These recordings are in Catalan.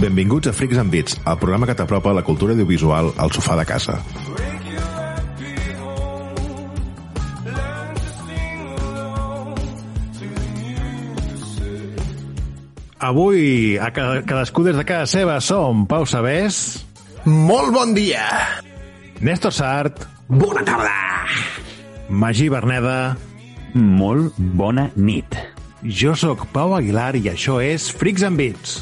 Benvinguts a Freaks and Beats, el programa que t'apropa la cultura audiovisual al sofà de casa. Avui, a ca- cadascú des de casa seva, som Pau Sabés, Molt bon dia! Néstor Sart, Bona tarda! Magí Berneda, Molt bona nit. jo sóc Pau Aguilar i això és Freaks and Beats.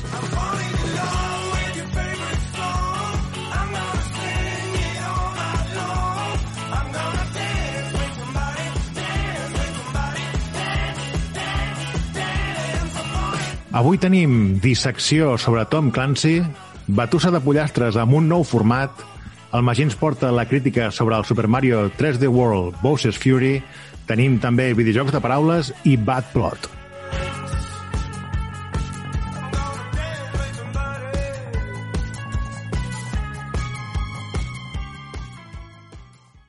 Avui tenim dissecció sobre Tom Clancy, batussa de pollastres amb un nou format, el Magí ens porta la crítica sobre el Super Mario 3D World Bowser's Fury, tenim també videojocs de paraules i Bad Plot.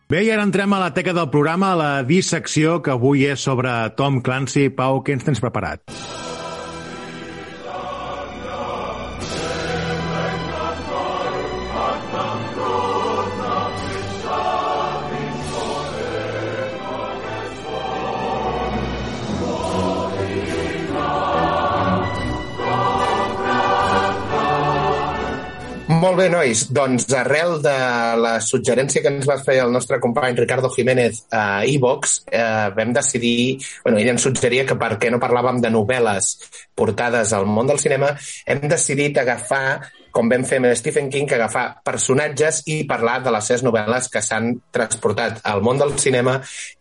Bé, i ara entrem a la teca del programa, a la dissecció que avui és sobre Tom Clancy. Pau, què ens tens preparat? Bé, nois. Doncs arrel de la suggerència que ens va fer el nostre company Ricardo Jiménez a iVox, eh, vam decidir... bueno, ell ens suggeria que per què no parlàvem de novel·les portades al món del cinema, hem decidit agafar com vam fer amb Stephen King, agafar personatges i parlar de les seves novel·les que s'han transportat al món del cinema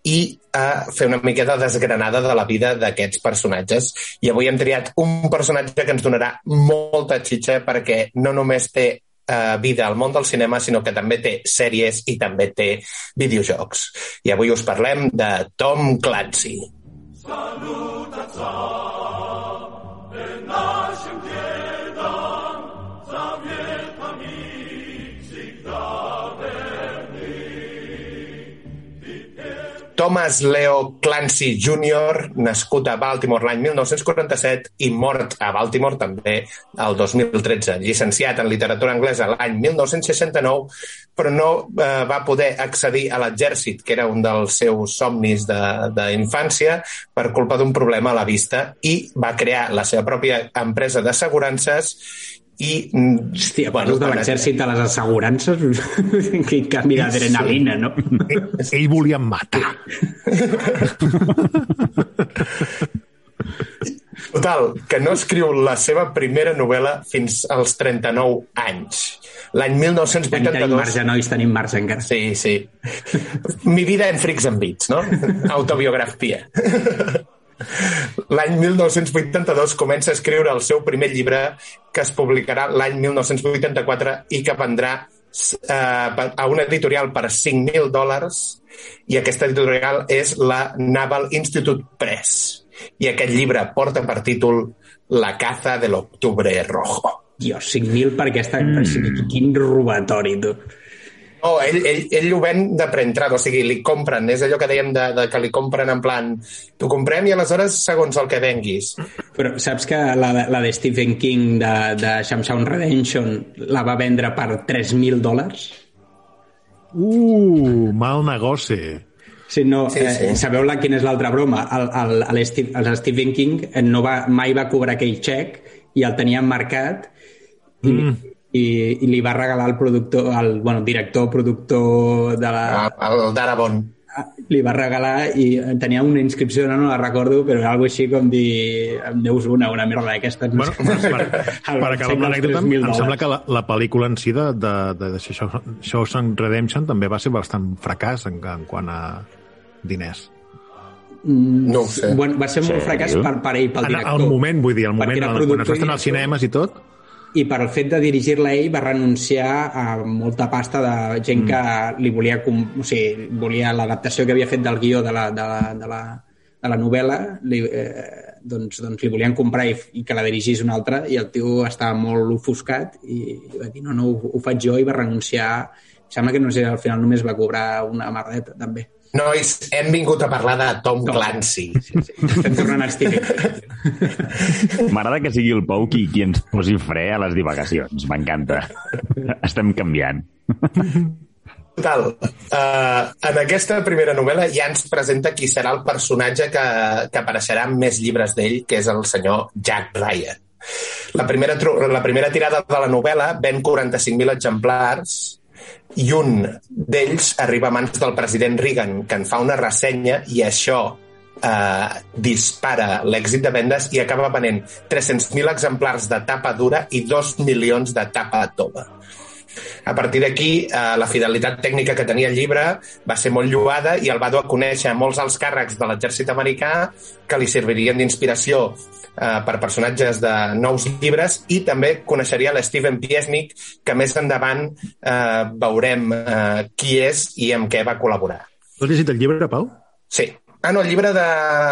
i a fer una miqueta desgranada de la vida d'aquests personatges. I avui hem triat un personatge que ens donarà molta xitxa perquè no només té eh, vida al món del cinema, sinó que també té sèries i també té videojocs. I avui us parlem de Tom Clancy. Thomas Leo Clancy Jr., nascut a Baltimore l'any 1947 i mort a Baltimore també el 2013. Llicenciat en literatura anglesa l'any 1969, però no eh, va poder accedir a l'exèrcit, que era un dels seus somnis d'infància, per culpa d'un problema a la vista, i va crear la seva pròpia empresa d'assegurances i... Hòstia, bueno, de l'exèrcit de les assegurances, quin canvi d'adrenalina, no? Ell volia matar. Total, que no escriu la seva primera novel·la fins als 39 anys. L'any Tenim, 1982... tenim marge, nois, tenim marge encara. Sí, sí. Mi vida en Freaks and Beats, no? Autobiografia. L'any 1982 comença a escriure el seu primer llibre que es publicarà l'any 1984 i que vendrà eh, a una editorial per 5.000 dòlars i aquesta editorial és la Naval Institute Press. I aquest llibre porta per títol La caza de l'octubre rojo. Dios, 5.000 per aquesta... Mm. Quin robatori, tu. No, ell, ell, ell ho ven de preentrada, o sigui, li compren, és allò que dèiem de, de que li compren en plan, t'ho comprem i aleshores segons el que venguis. Però saps que la, la de Stephen King de, de Shamshawne Redemption la va vendre per 3.000 dòlars? Uh, mal negoci. Sí, no, Sí, sí, sí. Eh, sabeu la, quina és l'altra broma? El, el, el, Steve, el Stephen King eh, no va, mai va cobrar aquell xec i el tenia marcat i, mm. I, i li va regalar el productor, el bueno, director, productor de la, El Darabont. li va regalar i tenia una inscripció, no, no la recordo, però era algo així com dir em deus una, una merda d'aquestes. Bueno, per, per, per acabar amb l'anècdota, em sembla que la, la pel·lícula en si de, de, de, de Shaw- Shawshank Redemption també va ser bastant fracàs en, en quant a diners. No ho sé. Bueno, va ser molt Sèrio? fracàs per, per ell, pel En, director. al moment, vull dir, al moment, era quan es va estar als cinemes i tot, i per el fet de dirigir-la ell va renunciar a molta pasta de gent que li volia, o sigui, volia l'adaptació que havia fet del guió de la, de la, de la, de la novel·la. Li, eh, doncs, doncs li volien comprar i, i que la dirigís un altre i el tio estava molt ofuscat i va dir no, no, ho, ho faig jo i va renunciar. Sembla que no sé, al final només va cobrar una merdeta, també. Nois, hem vingut a parlar de Tom, Tom. Clancy. Sí, sí. Estem tornant a King. M'agrada que sigui el Pau qui, qui ens posi fre a les divagacions. M'encanta. Estem canviant. Total. Uh, en aquesta primera novel·la ja ens presenta qui serà el personatge que, que apareixerà en més llibres d'ell, que és el senyor Jack Ryan. La primera, la primera tirada de la novel·la ven 45.000 exemplars i un d'ells arriba a mans del president Reagan, que en fa una ressenya i això eh, dispara l'èxit de vendes i acaba venent 300.000 exemplars de tapa dura i 2 milions de tapa tova. A partir d'aquí, eh, la fidelitat tècnica que tenia el llibre va ser molt lloada i el va dur a conèixer molts alts càrrecs de l'exèrcit americà que li servirien d'inspiració eh, per personatges de nous llibres i també coneixeria l'Steven Piesnik, que més endavant eh, veurem eh, qui és i amb què va col·laborar. Has llegit el llibre, Pau? Sí. Ah, no, el llibre de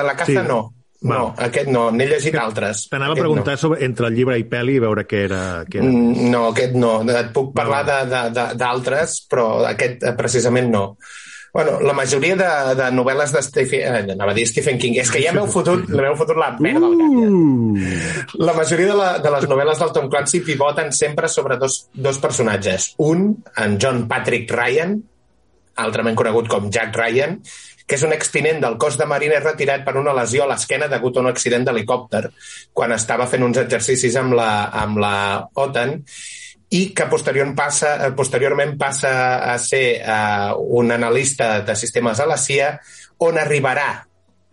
la caza Sí. no. No, Val. aquest no, n'he llegit altres. T'anava a preguntar sobre, entre el llibre i pel·li i veure què era. Què era. Mm, No, aquest no. Et puc parlar de- de- de- d'altres, però aquest eh, precisament no. Bueno, la majoria de, de novel·les de Stephen... Eh, anava a dir Stephen King. És que ja m'heu fotut, m'heu fotut la merda al cap. Ja. Uh! La majoria de, la, de les novel·les del Tom Clancy pivoten sempre sobre dos, dos personatges. Un, en John Patrick Ryan, altrament conegut com Jack Ryan, que és un extinent del cos de marines retirat per una lesió a l'esquena degut a un accident d'helicòpter quan estava fent uns exercicis amb la, amb la OTAN i que posterior passa, eh, posteriorment passa a ser uh, un analista de sistemes a la CIA on arribarà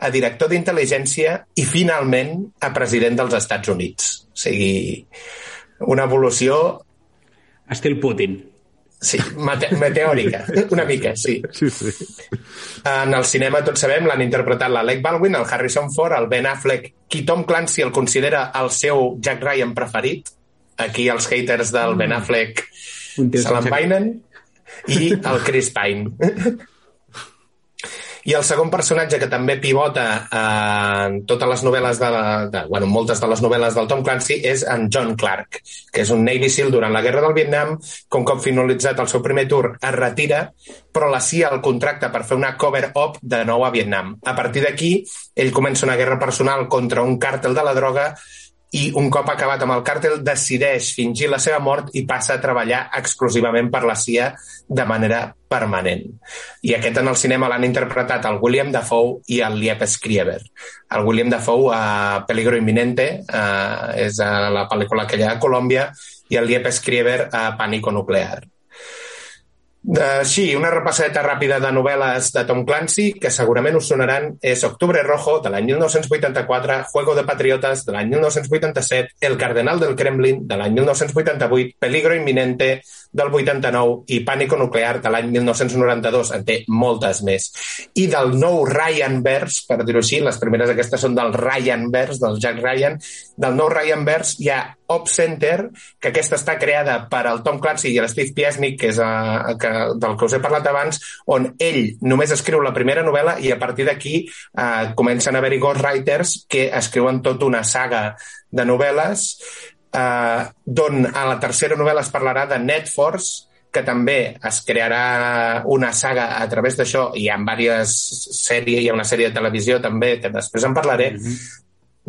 a director d'intel·ligència i finalment a president dels Estats Units. O sigui, una evolució Estil Putin. Sí, mate meteòrica, una mica, sí. Sí, sí. En el cinema, tots sabem, l'han interpretat l'Alec Baldwin, el Harrison Ford, el Ben Affleck, qui Tom Clancy el considera el seu Jack Ryan preferit. Aquí els haters del Ben Affleck se l'envainen. I el Chris Pine. I el segon personatge que també pivota eh, en totes les novel·les de, la, de bueno, moltes de les novel·les del Tom Clancy és en John Clark, que és un Navy SEAL durant la Guerra del Vietnam, com cop finalitzat el seu primer tour es retira, però la CIA el contracta per fer una cover-up de nou a Vietnam. A partir d'aquí, ell comença una guerra personal contra un càrtel de la droga i un cop acabat amb el càrtel decideix fingir la seva mort i passa a treballar exclusivament per la CIA de manera permanent. I aquest en el cinema l'han interpretat el William Dafoe i el Liep Skrieber. El William Dafoe a Peligro Imminente, eh, és a la pel·lícula aquella de Colòmbia, i el Liep Skrieber a Pànico Nuclear. Uh, sí, una repassadeta ràpida de novel·les de Tom Clancy, que segurament us sonaran, és Octubre Rojo, de l'any 1984, Juego de Patriotas, de l'any 1987, El Cardenal del Kremlin, de l'any 1988, Peligro Imminente, del 89, i Pànico Nuclear, de l'any 1992. En té moltes més. I del nou Ryan-verse, per dir-ho així, les primeres aquestes són del Ryan-verse, del Jack Ryan, del nou Ryan-verse hi ha Op Center, que aquesta està creada per al Tom Clancy i l'Steve Piesnik, que és uh, que, del que us he parlat abans, on ell només escriu la primera novel·la i a partir d'aquí uh, comencen a haver-hi ghostwriters que escriuen tota una saga de novel·les uh, d'on a la tercera novel·la es parlarà de Net Force, que també es crearà una saga a través d'això, i ha diverses sèries, hi ha una sèrie de televisió també, que després en parlaré, mm -hmm.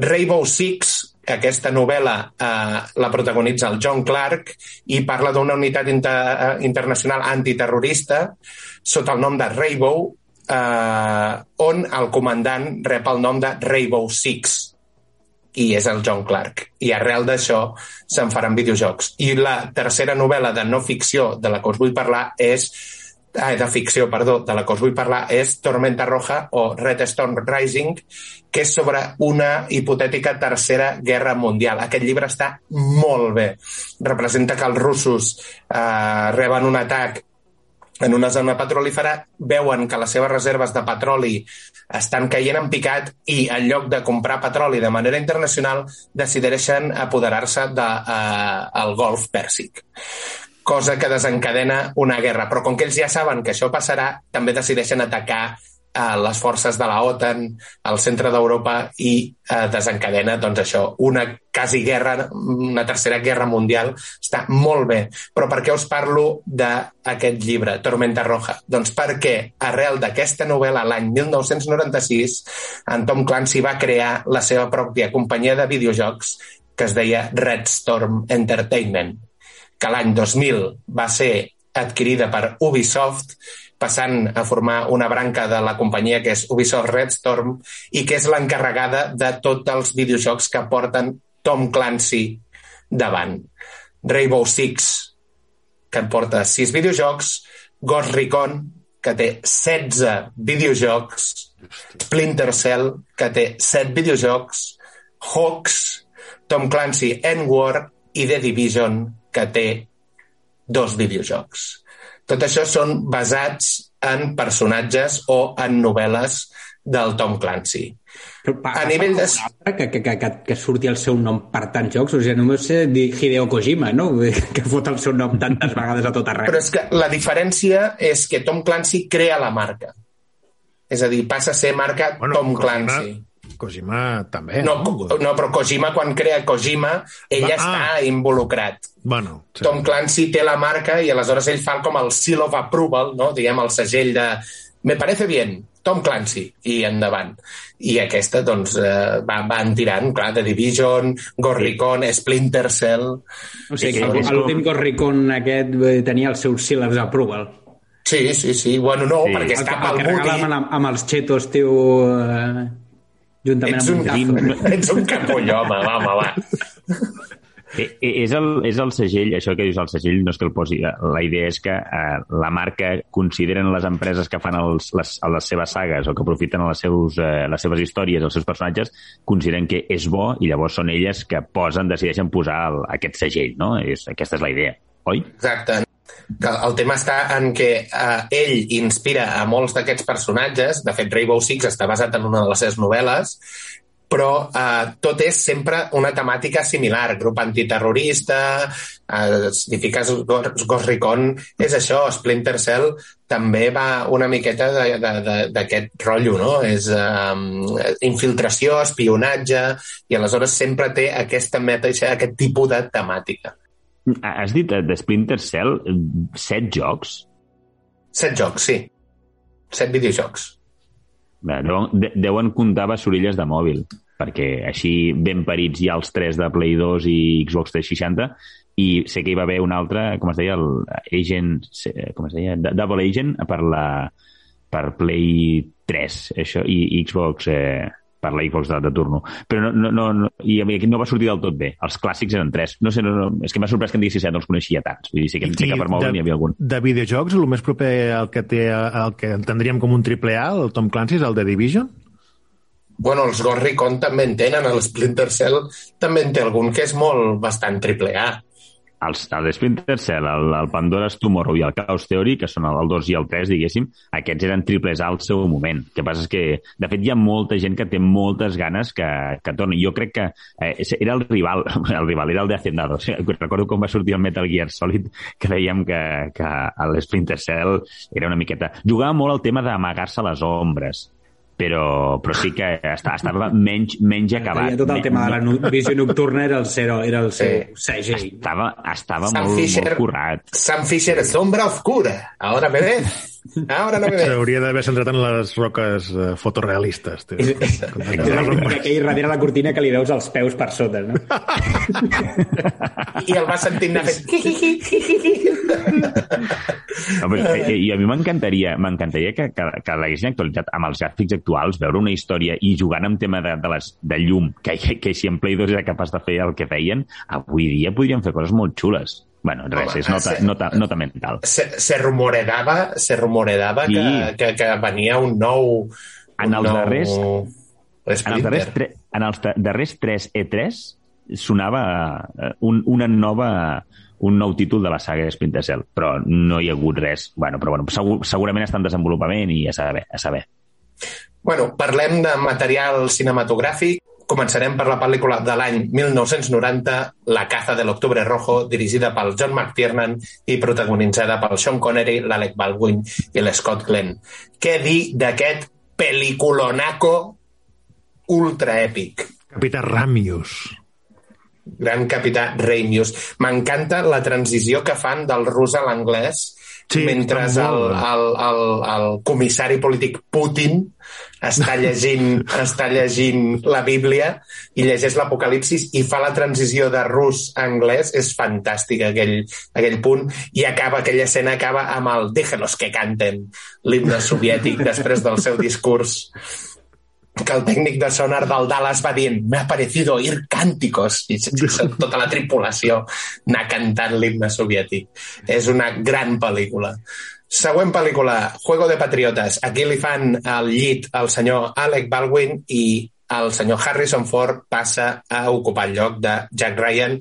Rainbow Six, aquesta novel·la eh, la protagonitza el John Clark i parla d'una unitat inter internacional antiterrorista sota el nom de Rainbow, eh, on el comandant rep el nom de Rainbow Six i és el John Clark. I arrel d'això se'n faran videojocs. I la tercera novel·la de no ficció de la que us vull parlar és ah, de ficció, perdó, de la que us vull parlar és Tormenta Roja o Red Storm Rising, que és sobre una hipotètica tercera guerra mundial. Aquest llibre està molt bé. Representa que els russos eh, reben un atac en una zona petrolífera, veuen que les seves reserves de petroli estan caient en picat i en lloc de comprar petroli de manera internacional decideixen apoderar-se del de, el Golf Pèrsic cosa que desencadena una guerra. Però com que ells ja saben que això passarà, també decideixen atacar a les forces de la OTAN al centre d'Europa i eh, desencadena, doncs això, una quasi guerra, una tercera guerra mundial. Està molt bé. Però per què us parlo d'aquest llibre, Tormenta Roja? Doncs perquè arrel d'aquesta novel·la l'any 1996 en Tom Clancy va crear la seva pròpia companyia de videojocs que es deia Red Storm Entertainment, que l'any 2000 va ser adquirida per Ubisoft passant a formar una branca de la companyia que és Ubisoft Red Storm i que és l'encarregada de tots els videojocs que porten Tom Clancy davant. Rainbow Six, que en porta 6 videojocs, Ghost Recon, que té 16 videojocs, Splinter Cell, que té 7 videojocs, Hawks, Tom Clancy and War i The Division, que té dos videojocs. Tot això són basats en personatges o en novel·les del Tom Clancy. Pa, a nivell de... Que, que, que, que surti el seu nom per tants jocs, o sigui, només sé dir Hideo Kojima, no? Que fot el seu nom tantes vegades a tot arreu. Però és que la diferència és que Tom Clancy crea la marca. És a dir, passa a ser marca bueno, Tom Clancy. Kojima, Kojima també. No, no, no, però Kojima, quan crea Kojima, ell Va, ah. està involucrat. Bueno, sí. Tom Clancy té la marca i aleshores ell fa com el seal of approval, no? diguem, el segell de me parece bien, Tom Clancy, i endavant. I aquesta, doncs, eh, va, van tirant, clar, The Division, Gorricon, Splinter Cell... O sigui, que l'últim Gorricon aquest eh, tenia el seu seal of approval. Sí, sí, sí. Bueno, no, sí. perquè està pel Moody... Amb, amb els chetos, tio... Eh juntament ets amb un, un Ets un capoll, home, va, home, va. Eh, eh, és el, és el segell, això que dius el segell no és que el posi, la idea és que eh, la marca consideren les empreses que fan els, les, les seves sagues o que aprofiten les, seus, eh, les seves històries, els seus personatges, consideren que és bo i llavors són elles que posen, decideixen posar el, aquest segell, no? És, aquesta és la idea, oi? Exacte que el tema està en que eh, ell inspira a molts d'aquests personatges. De fet, Rainbow Six està basat en una de les seves novel·les, però eh, tot és sempre una temàtica similar. Grup antiterrorista, eh, si fiques Ghost Recon, és això, Splinter Cell també va una miqueta d'aquest rotllo, no? És eh, infiltració, espionatge, i aleshores sempre té aquesta meta, aquest tipus de temàtica. Has dit de Splinter Cell set jocs? Set jocs, sí. Set videojocs. Deuen, deuen comptar bessorilles de mòbil, perquè així ben parits hi ha els tres de Play 2 i Xbox 360, i sé que hi va haver un altre, com es deia, el Agent, com es deia, Double Agent per la per Play 3 això, i Xbox eh, per la Xbox de, de turno. Però no, no, no, i no va sortir del tot bé. Els clàssics eren tres. No sé, no, no, és que m'ha sorprès que en diguessis set, no els coneixia tants. Vull dir, sí que, I, que per mòbil n'hi havia algun. De videojocs, el més proper al que, té, el que entendríem com un triple A, el Tom Clancy, és el de Division? Bueno, els Ghost també en tenen, el Splinter Cell també en té algun que és molt bastant triple A els, el Splinter Cell, el, el Pandora's Tomorrow i el Chaos Theory, que són el, el 2 i el 3, diguéssim, aquests eren triples A al seu moment. El que passa és que, de fet, hi ha molta gent que té moltes ganes que, que torni. Jo crec que eh, era el rival, el rival era el de Hacendado. O sigui, recordo com va sortir el Metal Gear Solid, que dèiem que, que l'Splinter Cell era una miqueta... Jugava molt el tema d'amagar-se les ombres però, però sí que estava, estava menys, menys acabat. Ja tot el tema de la visió nocturna era el, zero, era el seu sí. segell. Estava, estava molt, Fisher, molt currat. Sam Fisher, sombra oscura. Ahora me ves. Ahora no me ves. S'hauria d'haver centrat en les roques uh, fotorealistes. Tio. Aquell darrere la cortina que li veus els peus per sota, no? I el va sentint anar fent... no, però, i, I a mi m'encantaria m'encantaria que, que, que l'haguessin actualitzat amb els gràfics actuals, veure una història i jugant amb tema de, de, les, de llum, que, que, que si en Play 2 era capaç de fer el que feien, avui dia podrien fer coses molt xules. Bueno, res, Home, és nota, se, nota, nota mental. Se, se rumoredava, se rumoredava sí. que, que, que venia un nou... En els nou darrers... En els darrers, tre, en els darrers 3 E3 sonava eh, un, una nova un nou títol de la saga Splinter Cell, però no hi ha hagut res. Bueno, però bueno, segur, segurament està en desenvolupament i a saber, a saber. Bueno, parlem de material cinematogràfic. Començarem per la pel·lícula de l'any 1990, La caza de l'octubre rojo, dirigida pel John McTiernan i protagonitzada pel Sean Connery, l'Alec Baldwin i l'Scott Glenn. Què dir d'aquest peliculonaco ultra èpic. Capità Ramius. Gran capità Ramius. M'encanta la transició que fan del rus a l'anglès Sí, mentre el, el, el, el comissari polític Putin està llegint, està llegint la Bíblia i llegeix l'Apocalipsis i fa la transició de rus a anglès. És fantàstic aquell, aquell punt. I acaba, aquella escena acaba amb el déjelos que canten, l'himne soviètic després del seu discurs que el tècnic de sonar del Dallas va dient me ha parecido oír cánticos i tota la tripulació anar cantant l'himne soviètic. És una gran pel·lícula. Següent pel·lícula, Juego de Patriotes. Aquí li fan el llit al senyor Alec Baldwin i el senyor Harrison Ford passa a ocupar el lloc de Jack Ryan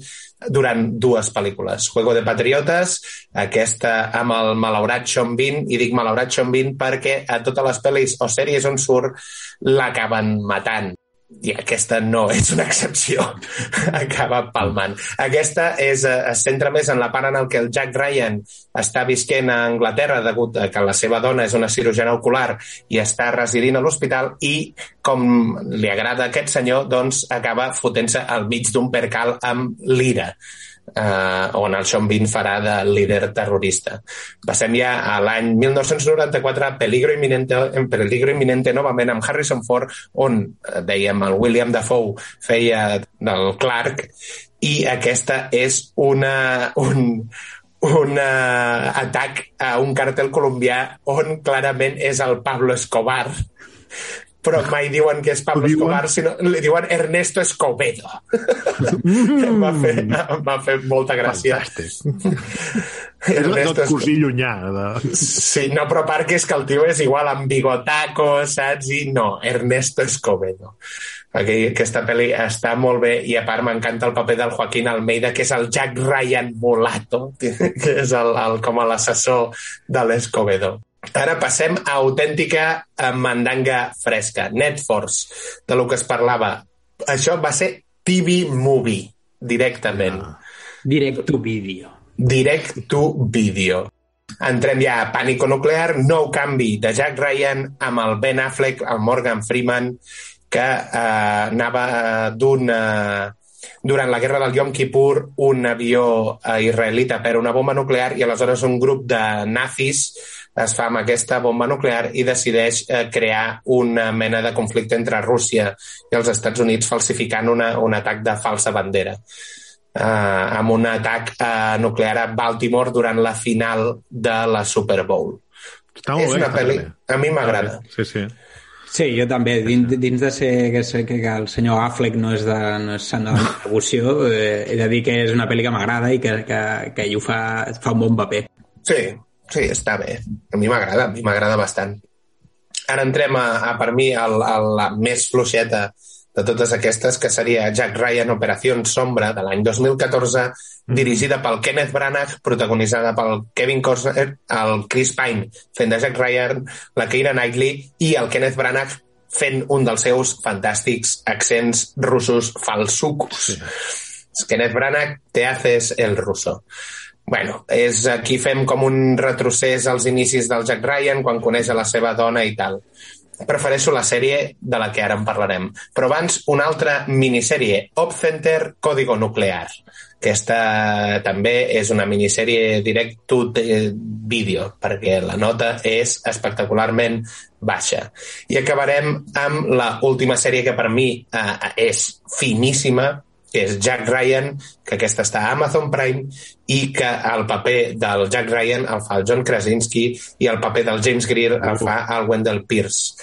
durant dues pel·lícules. Juego de Patriotes, aquesta amb el malaurat Sean Bean, i dic malaurat Sean Bean perquè a totes les pel·lis o sèries on surt l'acaben matant i aquesta no és una excepció. Acaba palmant. Aquesta és, eh, es centra més en la part en el que el Jack Ryan està visquent a Anglaterra degut a que la seva dona és una cirurgiana ocular i està residint a l'hospital i, com li agrada a aquest senyor, doncs acaba fotent-se al mig d'un percal amb l'ira eh, on el Sean Bean farà de líder terrorista. Passem ja a l'any 1994, Peligro Imminente, en Peligro Imminente novament amb Harrison Ford, on, eh, dèiem, el William Dafoe feia del Clark, i aquesta és una, un, un uh, atac a un cartel colombià on clarament és el Pablo Escobar però mai diuen que és Pablo? Escobar, sinó li diuen Ernesto Escobedo. em, va fer, em va fer molta gràcia. Fantàstic. És el del cosí llunyà. De... Sí, no, però part que és que el tio és igual amb bigotaco, saps? I no, Ernesto Escobedo. Aquell, aquesta pel·li està molt bé i a part m'encanta el paper del Joaquín Almeida, que és el Jack Ryan Mulato, que és el, el, com l'assessor de l'Escobedo. Ara passem a autèntica eh, mandanga fresca, Netforce, de lo que es parlava. Això va ser TV Movie, directament. Ah. Direct to video. Direct to video. Entrem ja a Pànico Nuclear, nou canvi de Jack Ryan amb el Ben Affleck, el Morgan Freeman, que eh, anava eh, d'un... Eh, durant la guerra del Yom Kippur, un avió eh, israelita per una bomba nuclear i aleshores un grup de nazis es fa amb aquesta bomba nuclear i decideix eh, crear una mena de conflicte entre Rússia i els Estats Units falsificant una, un atac de falsa bandera eh, amb un atac eh, nuclear a Baltimore durant la final de la Super Bowl. Està molt és bé, una pel·li... bé. A mi m'agrada. Sí, sí. Sí, jo també. Dins, dins de ser que, sé que, el senyor Affleck no és de, no és sant de la devoció, eh, he de dir que és una pel·li que m'agrada i que, que, que ell ho fa, fa un bon paper. Sí, sí, està bé. A mi m'agrada, a mi m'agrada bastant. Ara entrem a, a per mi, a, a la més fluixeta de totes aquestes, que seria Jack Ryan Operació Sombra, de l'any 2014, dirigida pel Kenneth Branagh, protagonitzada pel Kevin Costner, el Chris Pine fent de Jack Ryan, la Keira Knightley i el Kenneth Branagh fent un dels seus fantàstics accents russos falsucos. Sí. Kenneth Branagh, te haces el ruso. Bueno, és, aquí fem com un retrocés als inicis del Jack Ryan quan coneix a la seva dona i tal. Prefereixo la sèrie de la que ara en parlarem. Però abans, una altra minissèrie, Op Center Código Nuclear. Aquesta també és una minissèrie direct to vídeo, perquè la nota és espectacularment baixa. I acabarem amb la última sèrie que per mi eh, és finíssima, és Jack Ryan, que aquesta està a Amazon Prime, i que el paper del Jack Ryan el fa el John Krasinski i el paper del James Greer el fa el Wendell Pierce.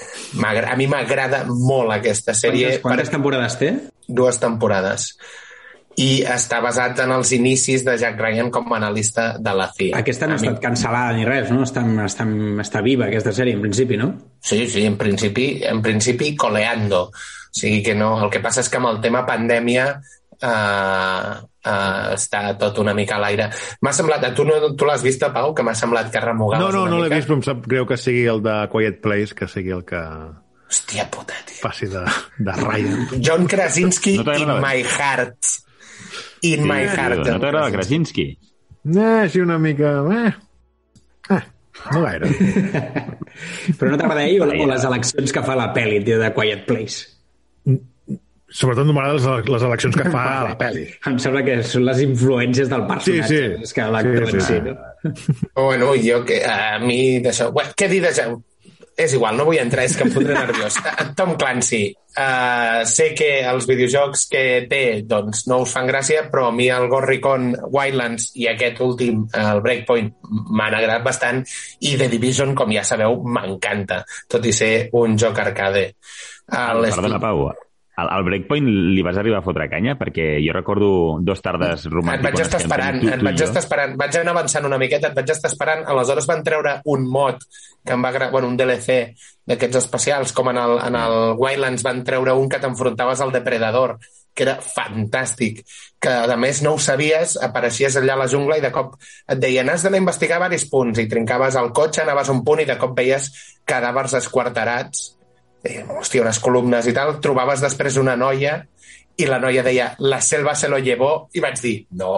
A mi m'agrada molt aquesta sèrie. Quantes, quantes temporades té? Dues temporades. I està basat en els inicis de Jack Ryan com a analista de la CIA. Aquesta no ha estat cancel·lada ni res, no? Està, està, està viva, aquesta sèrie, en principi, no? Sí, sí, en principi, en principi coleando. O sigui que no, el que passa és que amb el tema pandèmia eh, eh, està tot una mica a l'aire. M'ha semblat, tu, no, tu l'has vist, Pau, que m'ha semblat que remugaves No, no, una no l'he vist, però em sap greu que sigui el de Quiet Place, que sigui el que Hòstia puta, tio. faci de, de Ryan. John Krasinski No in my heart. In my heart. No t'agrada Krasinski? Eh, sí, una mica... Eh. Eh. No gaire. Però no t'agrada ell o, o les eleccions que fa la pel·li, tio, de Quiet Place? Sobretot no m'agraden les, les eleccions que fa a la pel·li. Em sembla que són les influències del personatge, Sí, sí. més que l'actor Sí, sí, en si, sí. no? Bueno, jo que a mi d'això... Bueno, què dir d'això? És igual, no vull entrar, és que em fotré nerviós. Eh, Tom Clancy, uh, sé que els videojocs que té doncs, no us fan gràcia, però a mi el Ghost Recon Wildlands i aquest últim, el Breakpoint, m'han agradat bastant i The Division, com ja sabeu, m'encanta, tot i ser un joc arcade. Uh, Perdona, Pau. Al, al Breakpoint li vas arribar a fotre canya? Perquè jo recordo dos tardes Et romàntiques. vaig estar esperant, et vaig estar esperant, vaig anar avançant una miqueta, et vaig estar esperant, aleshores van treure un mod que em va agradar, bueno, un DLC d'aquests especials, com en el, en el Wildlands van treure un que t'enfrontaves al Depredador, que era fantàstic, que a més no ho sabies, apareixies allà a la jungla i de cop et deien has d'anar a investigar diversos punts i trincaves el cotxe, anaves un punt i de cop veies cadàvers esquarterats hòstia, unes columnes i tal, trobaves després una noia i la noia deia, la selva se lo llevó, i vaig dir, no,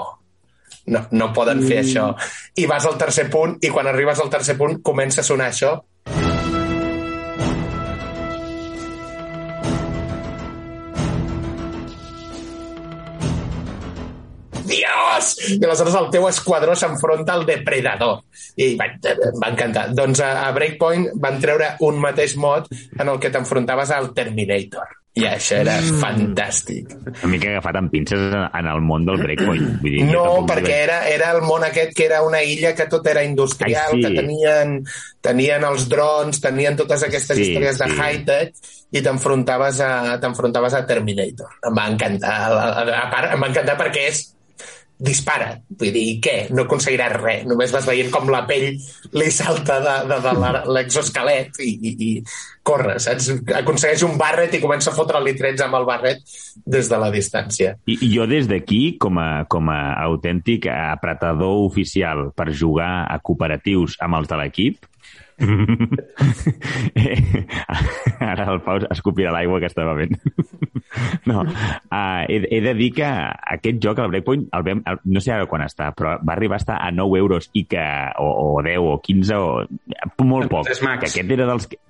no, no poden fer això. I vas al tercer punt, i quan arribes al tercer punt comença a sonar això. Dios! I aleshores el teu esquadró s'enfronta al depredador. I va, va encantar. Doncs a, a Breakpoint van treure un mateix mod en el que t'enfrontaves al Terminator. I això era mm. fantàstic. Una mica agafat amb pinces en, en el món del Breakpoint. Vull dir, No, perquè era, era el món aquest que era una illa que tot era industrial, Ai, sí. que tenien, tenien els drons, tenien totes aquestes Sí, històries de sí. high-tech i t'enfrontaves a, t'enfrontaves a Terminator. Em va encantar. A, a, a part, em va encantar perquè és dispara. Vull dir, què? No aconseguiràs res. Només vas veient com la pell li salta de, de, de l'exoesquelet i, i, i corre, saps? Aconsegueix un barret i comença a fotre-li trets amb el barret des de la distància. I, i jo des d'aquí, com, a, com a autèntic apretador oficial per jugar a cooperatius amb els de l'equip, ara el Pau escopirà l'aigua que estava bevent. no, uh, he, he de dir que aquest joc, el Breakpoint, el vam, el, no sé ara quan està, però va arribar a estar a 9 euros i que, o, o 10 o 15 o molt poc. Que aquest era dels que,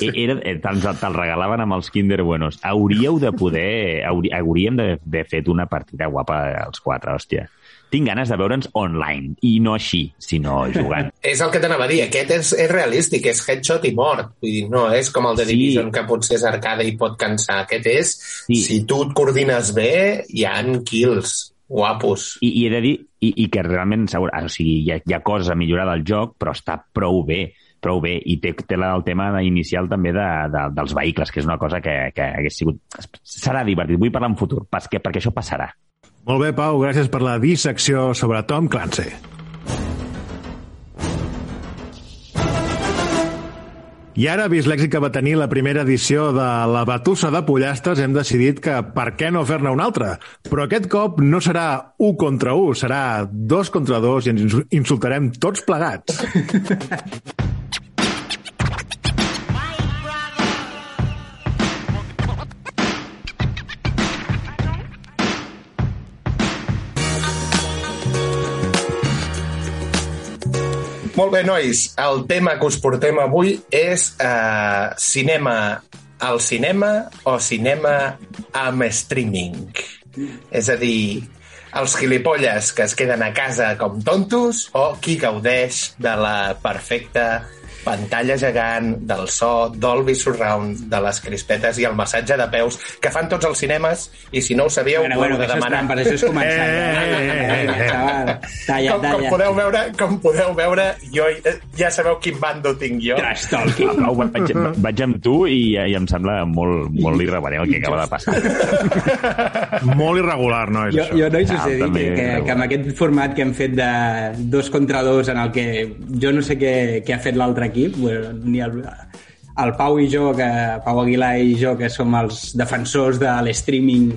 E- era, eh, te'l regalaven amb els Kinder Buenos. Hauríeu de poder... Hauríem d'haver fet una partida guapa els quatre, hòstia. Tinc ganes de veure'ns online, i no així, sinó jugant. És el que t'anava a dir, aquest és, és realístic, és headshot i mort. Vull dir, no és com el de Sí. Division, que potser és arcade i pot cansar. Aquest és, Sí. si tu et coordines bé, hi han kills guapos. I, i he de dir i, i que realment segur, o sigui, hi, ha, hi ha coses a millorar del joc, però està prou bé prou bé, i té, té el tema inicial també de, de, dels vehicles, que és una cosa que, que hagués sigut... Serà divertit, vull parlar en futur, perquè, perquè això passarà. Molt bé, Pau, gràcies per la dissecció sobre Tom Clancy. I ara, vist l'èxit que va tenir la primera edició de la Batussa de Pollastres, hem decidit que per què no fer-ne una altra? Però aquest cop no serà un contra un, serà dos contra dos i ens ins- insultarem tots plegats. Molt bé, nois, el tema que us portem avui és eh, cinema al cinema o cinema amb streaming. És a dir, els gilipolles que es queden a casa com tontos o qui gaudeix de la perfecta pantalla gegant, del so, Dolby Surround, de les crispetes i el massatge de peus que fan tots els cinemes i si no ho sabíeu, Bueno, ho heu bueno, de demanar. trampa, això és començar. Eh, eh, eh, eh, eh. Talla, com, com, podeu veure, com podeu veure, jo eh, ja sabeu quin bando tinc jo. Trash talking. Pau, vaig, vaig amb tu i, i em sembla molt, molt irreverent el que acaba de passar. Molt irregular, no? És Jo, això. jo no hi sé Ah, dir que, que, que amb aquest format que hem fet de dos contra dos en el que jo no sé què, què ha fet l'altre equip, ni el, el Pau i jo, que Pau Aguilar i jo, que som els defensors de l'streaming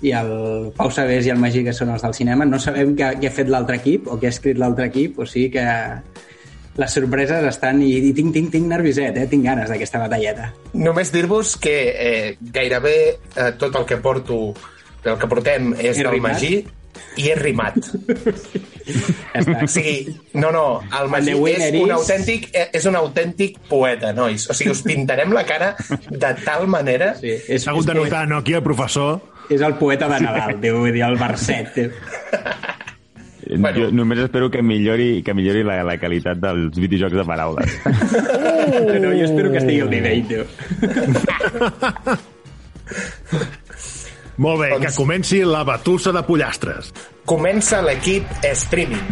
i el Pau Sabés i el Magí, que són els del cinema, no sabem què, què ha fet l'altre equip o què ha escrit l'altre equip, o sigui que les sorpreses estan i, i tinc, tinc, tinc nervioset, eh? tinc ganes d'aquesta batalleta. Només dir-vos que eh, gairebé eh, tot el que porto el que portem és del? Magí I és rimat. O sigui, no, no, el Magí és un, autèntic, eh, és un autèntic poeta, nois. O sigui, us pintarem la cara de tal manera... Sí, és, hagut de notar, no, aquí el professor... és el poeta de Nadal, tio, vull dir, el verset. tio. Bueno. Jo només espero que millori, que millori la, la qualitat dels videojocs de paraules. No, jo espero que estigui al nivell, tio. Molt bé, Doncs- que comenci la batussa de pollastres. Comença l'equip streaming.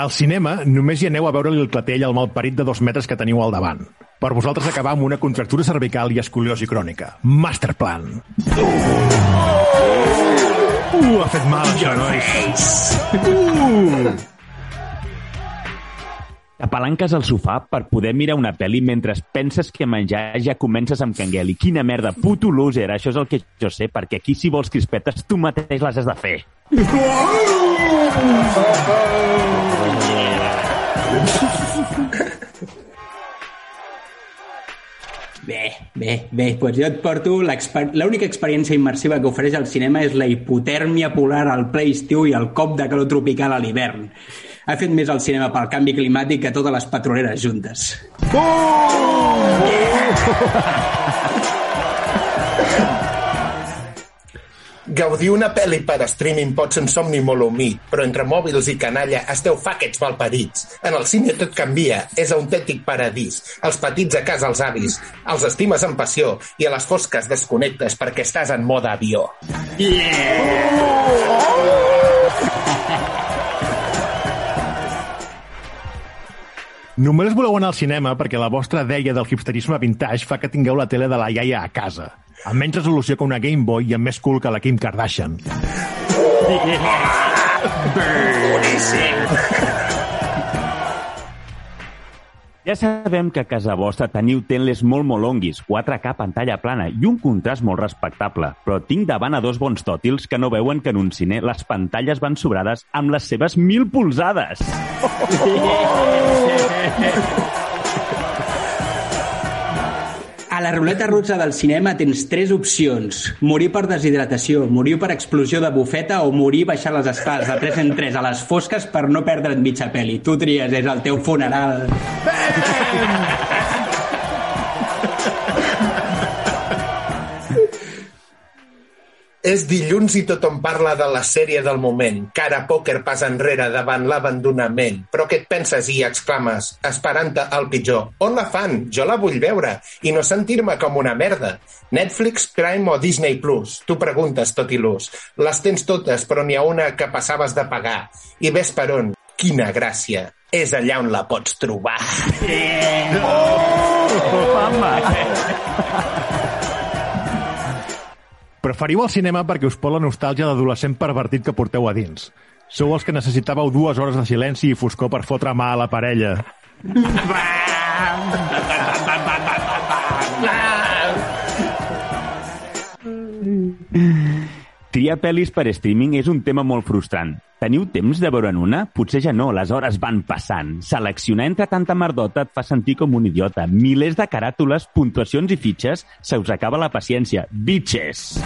Al cinema només hi aneu a veure-li el clatell al malparit de dos metres que teniu al davant. Per vosaltres acabar amb una contractura cervical i escoliosi crònica. Masterplan. Uh, ha fet mal, això, nois. Uh! Apalanques al sofà per poder mirar una pel·li mentre penses que menjar ja comences amb canguel. I quina merda, puto loser, això és el que jo sé, perquè aquí si vols crispetes tu mateix les has de fer. Bé, bé, bé, doncs jo et porto l'única experiència immersiva que ofereix el cinema és la hipotèrmia polar al ple estiu i el cop de calor tropical a l'hivern. Ha fet més el cinema pel canvi climàtic que totes les petroleres juntes. Gaudir una pel·li per streaming pot ser un somni molt humit, però entre mòbils i canalla esteu fa aquests malparits. En el cine tot canvia, és autèntic paradís. Els petits a casa els avis, els estimes amb passió i a les fosques desconnectes perquè estàs en mode avió. Només voleu anar al cinema perquè la vostra deia del hipsterisme vintage fa que tingueu la tele de la iaia a casa, amb menys resolució que una Game Boy i amb més cool que la Kim Kardashian. Ja sabem que a casa vostra teniu teles molt molonguis, 4K pantalla plana i un contrast molt respectable, però tinc davant a dos bons tòtils que no veuen que en un cine les pantalles van sobrades amb les seves mil polzades. A la ruleta russa del cinema tens tres opcions. Morir per deshidratació, morir per explosió de bufeta o morir baixant les escales de 3 en 3 a les fosques per no perdre't mitja peli. Tu tries, és el teu funeral. És dilluns i tothom parla de la sèrie del moment. Cara pòquer pas enrere davant l'abandonament. Però què et penses i exclames, esperant-te el pitjor? On la fan? Jo la vull veure i no sentir-me com una merda. Netflix, Prime o Disney Plus? Tu preguntes tot il·lus. Les tens totes, però n'hi ha una que passaves de pagar. I ves per on? Quina gràcia. És allà on la pots trobar. Preferiu el cinema perquè us pot la nostàlgia d'adolescent pervertit que porteu a dins. Sou els que necessitàveu dues hores de silenci i foscor per fotre mà a la parella. Triar pel·lis per streaming és un tema molt frustrant. Teniu temps de veure'n una? Potser ja no, les hores van passant. Seleccionar entre tanta merdota et fa sentir com un idiota. Milers de caràtules, puntuacions i fitxes, se us acaba la paciència. Bitches!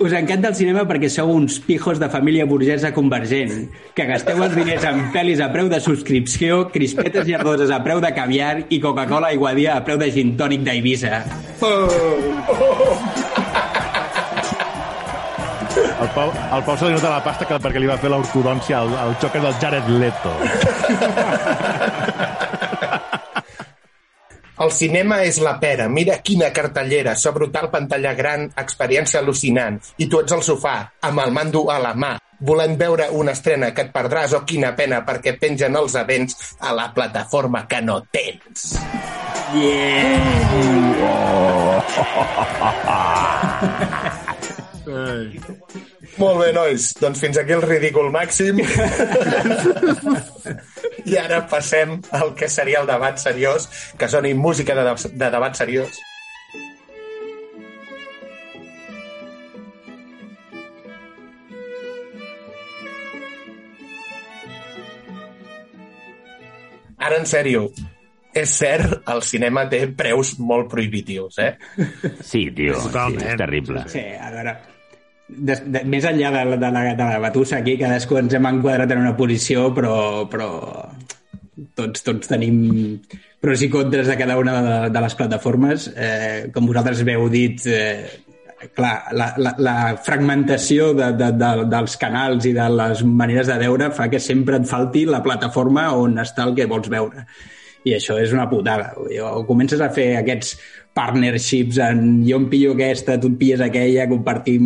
Us encanta el cinema perquè sou uns pijos de família burgesa convergent, que gasteu els diners en pel·lis a preu de subscripció, crispetes llardoses a preu de caviar i Coca-Cola aiguadia a preu de gin tònic d'Eivissa. El Pau, el Pau se li nota la pasta que, perquè li va fer l'ortodòncia al, al del Jared Leto. El cinema és la pera. Mira quina cartellera. So brutal pantalla gran, experiència al·lucinant. I tu ets al sofà, amb el mando a la mà, volent veure una estrena que et perdràs o quina pena perquè pengen els events a la plataforma que no tens. Molt bé, nois. Doncs fins aquí el ridícul màxim. I ara passem al que seria el debat seriós, que soni música de, de, de debat seriós. ara en sèrio, és cert, el cinema té preus molt prohibitius, eh? Sí, tio, sí, és terrible. Sí, a veure, de, de, més enllà de, de, la, de la batussa aquí, cadascú ens hem enquadrat en una posició, però, però tots, tots tenim pros i contres de cada una de, de les plataformes. Eh, com vosaltres veu dit, eh, clar, la, la, la fragmentació de, de, de, dels canals i de les maneres de veure fa que sempre et falti la plataforma on està el que vols veure. I això és una putada. O comences a fer aquests partnerships en jo em pillo aquesta, tu et pilles aquella, compartim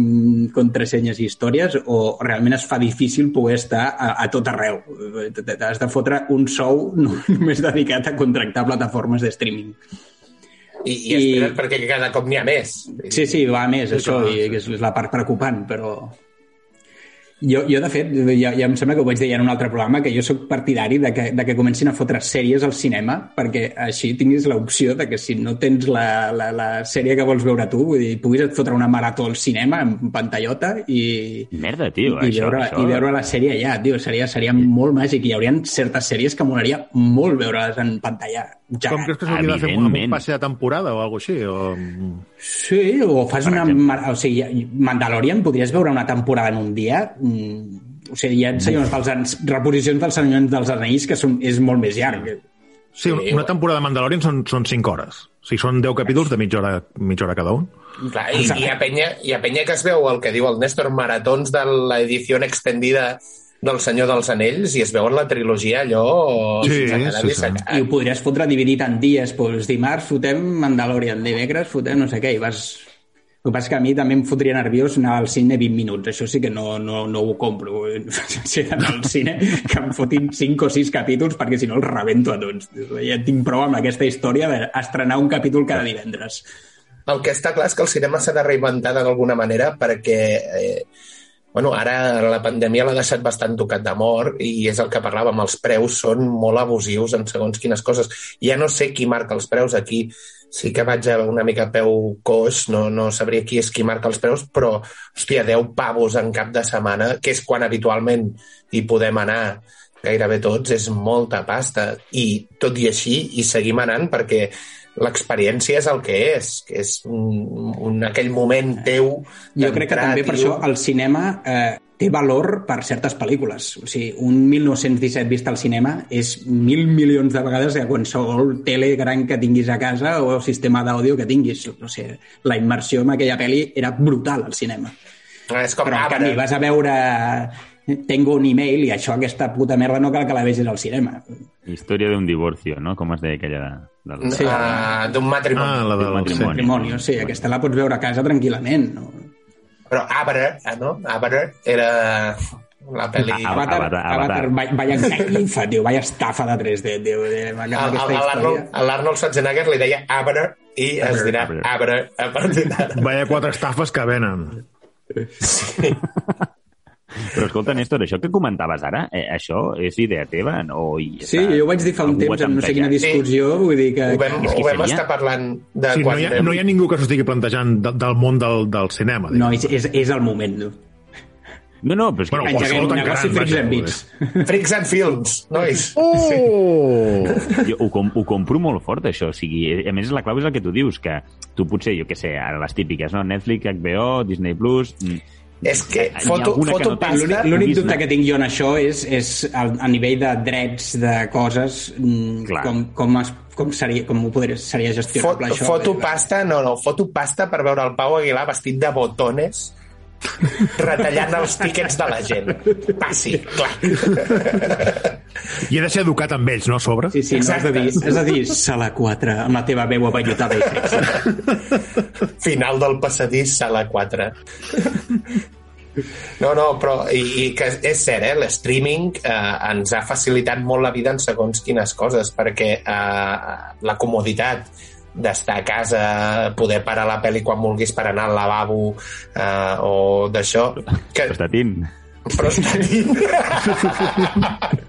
contrasenyes i històries, o realment es fa difícil poder estar a, a tot arreu. Has de fotre un sou només dedicat a contractar plataformes de streaming. I, i, I- espera't perquè cada cop n'hi ha més. Sí, sí, va més, això, i és la part preocupant, però... Jo, jo de fet, ja, ja em sembla que ho vaig dir en un altre programa, que jo sóc partidari de que, de que comencin a fotre sèries al cinema, perquè així tinguis l'opció de que si no tens la, la, la sèrie que vols veure tu, vull dir, puguis et fotre una marató al cinema en pantallota i, Merda, tio, i, això, veure, això... i veure la sèrie allà, tio, seria, seria molt màgic i hi haurien certes sèries que molaria molt veure-les en pantalla. Ja. Com creus que s'hauria de fer amb un passe de temporada o alguna així? O... Sí, o fas una... O sigui, Mandalorian podries veure una temporada en un dia... Mm, o sigui, hi ha senyors dels ans, reposicions dels senyors dels anells que són, és molt més llarg. Sí, una, una temporada de Mandalorian són, són 5 hores. O sigui, són 10 capítols de mitja hora, mitja hora cada un. Clar, i, hi, ha penya, hi ha penya que es veu el que diu el Néstor, maratons de l'edició extendida del Senyor dels Anells i es veuen la trilogia allò Sí, sí, i sí. I ho podries fotre dividit en dies, doncs dimarts fotem Mandalorian, dimecres fotem no sé què, i vas... El que passa que a mi també em fotria nerviós anar al cine 20 minuts. Això sí que no, no, no ho compro. Si he d'anar al cine, que em fotin 5 o 6 capítols, perquè si no els rebento a tots. Ja tinc prou amb aquesta història d'estrenar un capítol cada divendres. El que està clar és que el cinema s'ha de reinventar d'alguna manera perquè eh, bueno, ara la pandèmia l'ha deixat bastant tocat de mort i és el que parlàvem, els preus són molt abusius en segons quines coses. Ja no sé qui marca els preus aquí, sí que vaig a una mica a peu coix, no, no sabria qui és qui marca els preus, però, hòstia, 10 pavos en cap de setmana, que és quan habitualment hi podem anar gairebé tots, és molta pasta. I tot i així, hi seguim anant perquè l'experiència és el que és, que és un, un, aquell moment teu Jo crec que també per això el cinema eh, té valor per certes pel·lícules. O sigui, un 1917 vist al cinema és mil milions de vegades que qualsevol tele gran que tinguis a casa o sistema d'àudio que tinguis. O sigui, la immersió en aquella pel·li era brutal al cinema. És com Però en canvi vas a veure Tengo un email i això, aquesta puta merda, no cal que la vegis al cinema. Història d'un divorcio, no? Com es deia aquella... Del... Sí. Ah, d'un matrimoni. Ah, la del... matrimoni. Sí. Matrimoni, sí, aquesta la pots veure a casa tranquil·lament. No? Però Arbre, ah, no? Arbre era la pel·li... Avatar, Avatar, Avatar, Avatar. vaya, vaya tio, vaya estafa de 3D, tio. eh, A- l'Arnold Schwarzenegger li deia Arbre i es dirà. Arbre a partir d'ara. Vaya quatre estafes que venen. Però escolta, Néstor, això que comentaves ara, eh, això és idea teva? O hi Sí, està- jo ho vaig dir fa un algú temps en no sé quina discussió, vull dir que... Ho vam, ho vam estar parlant de Sí, no, quan hi ha, vam- no hi ha ningú que s'ho estigui plantejant de, del món del, del cinema. No, diguem. és, és, és el moment. No? No, no, però és que... Bueno, Engeguem un tan negoci Freaks and Beats. Freaks and Films, nois. Oh! jo ho, com, ho compro molt fort, això. O sigui, a més, la clau és el que tu dius, que tu potser, jo què sé, ara les típiques, no? Netflix, HBO, Disney+, Plus... mm, És que foto, alguna que foto no. L'únic dubte que tinc jo en això és, és a, a nivell de drets de coses, mm, Clar. com, com, es, com, seria, com ho podria, seria Fot, gestionable això. foto pasta, no, no, foto pasta per veure el Pau Aguilar vestit de botones retallant els tíquets de la gent. Passi, clar. I he de ser educat amb ells, no, a sobre? Sí, sí, no, has de dir, has de dir sala 4 amb la teva veu avellotada i sexy. Final del passadís, sala 4. No, no, però i, i que és cert, eh? l'streaming eh, ens ha facilitat molt la vida en segons quines coses, perquè eh, la comoditat d'estar a casa, poder parar la pel·li quan vulguis per anar al lavabo eh, o d'això... Que, Prostatín. Prostatín.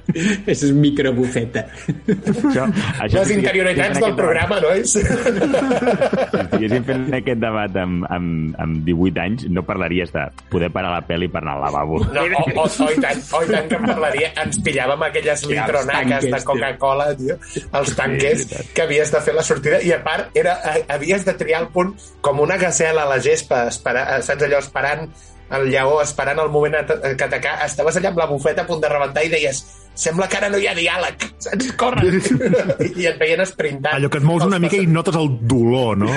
és microbufeta. Això, això Les interioritats del programa, no és? Si estiguéssim fent aquest debat amb, amb, amb 18 anys, no parlaries de poder parar la pel·li per anar al lavabo. No, o, o, o, i tant, o i tant que en parlaria. Ens pillàvem aquelles litronaques tanques, de. Coca-Cola, tio, els tanques, que havies de fer la sortida, i a part, era, eh, havies de triar el punt com una gacela a la gespa, espera, saps allò, esperant el lleó, esperant el moment a- que atacar, estaves allà amb la bufeta a punt de rebentar i deies sembla que ara no hi ha diàleg, saps? Corre! I et veien esprintant. Allò que et mous una mica i notes el dolor, no?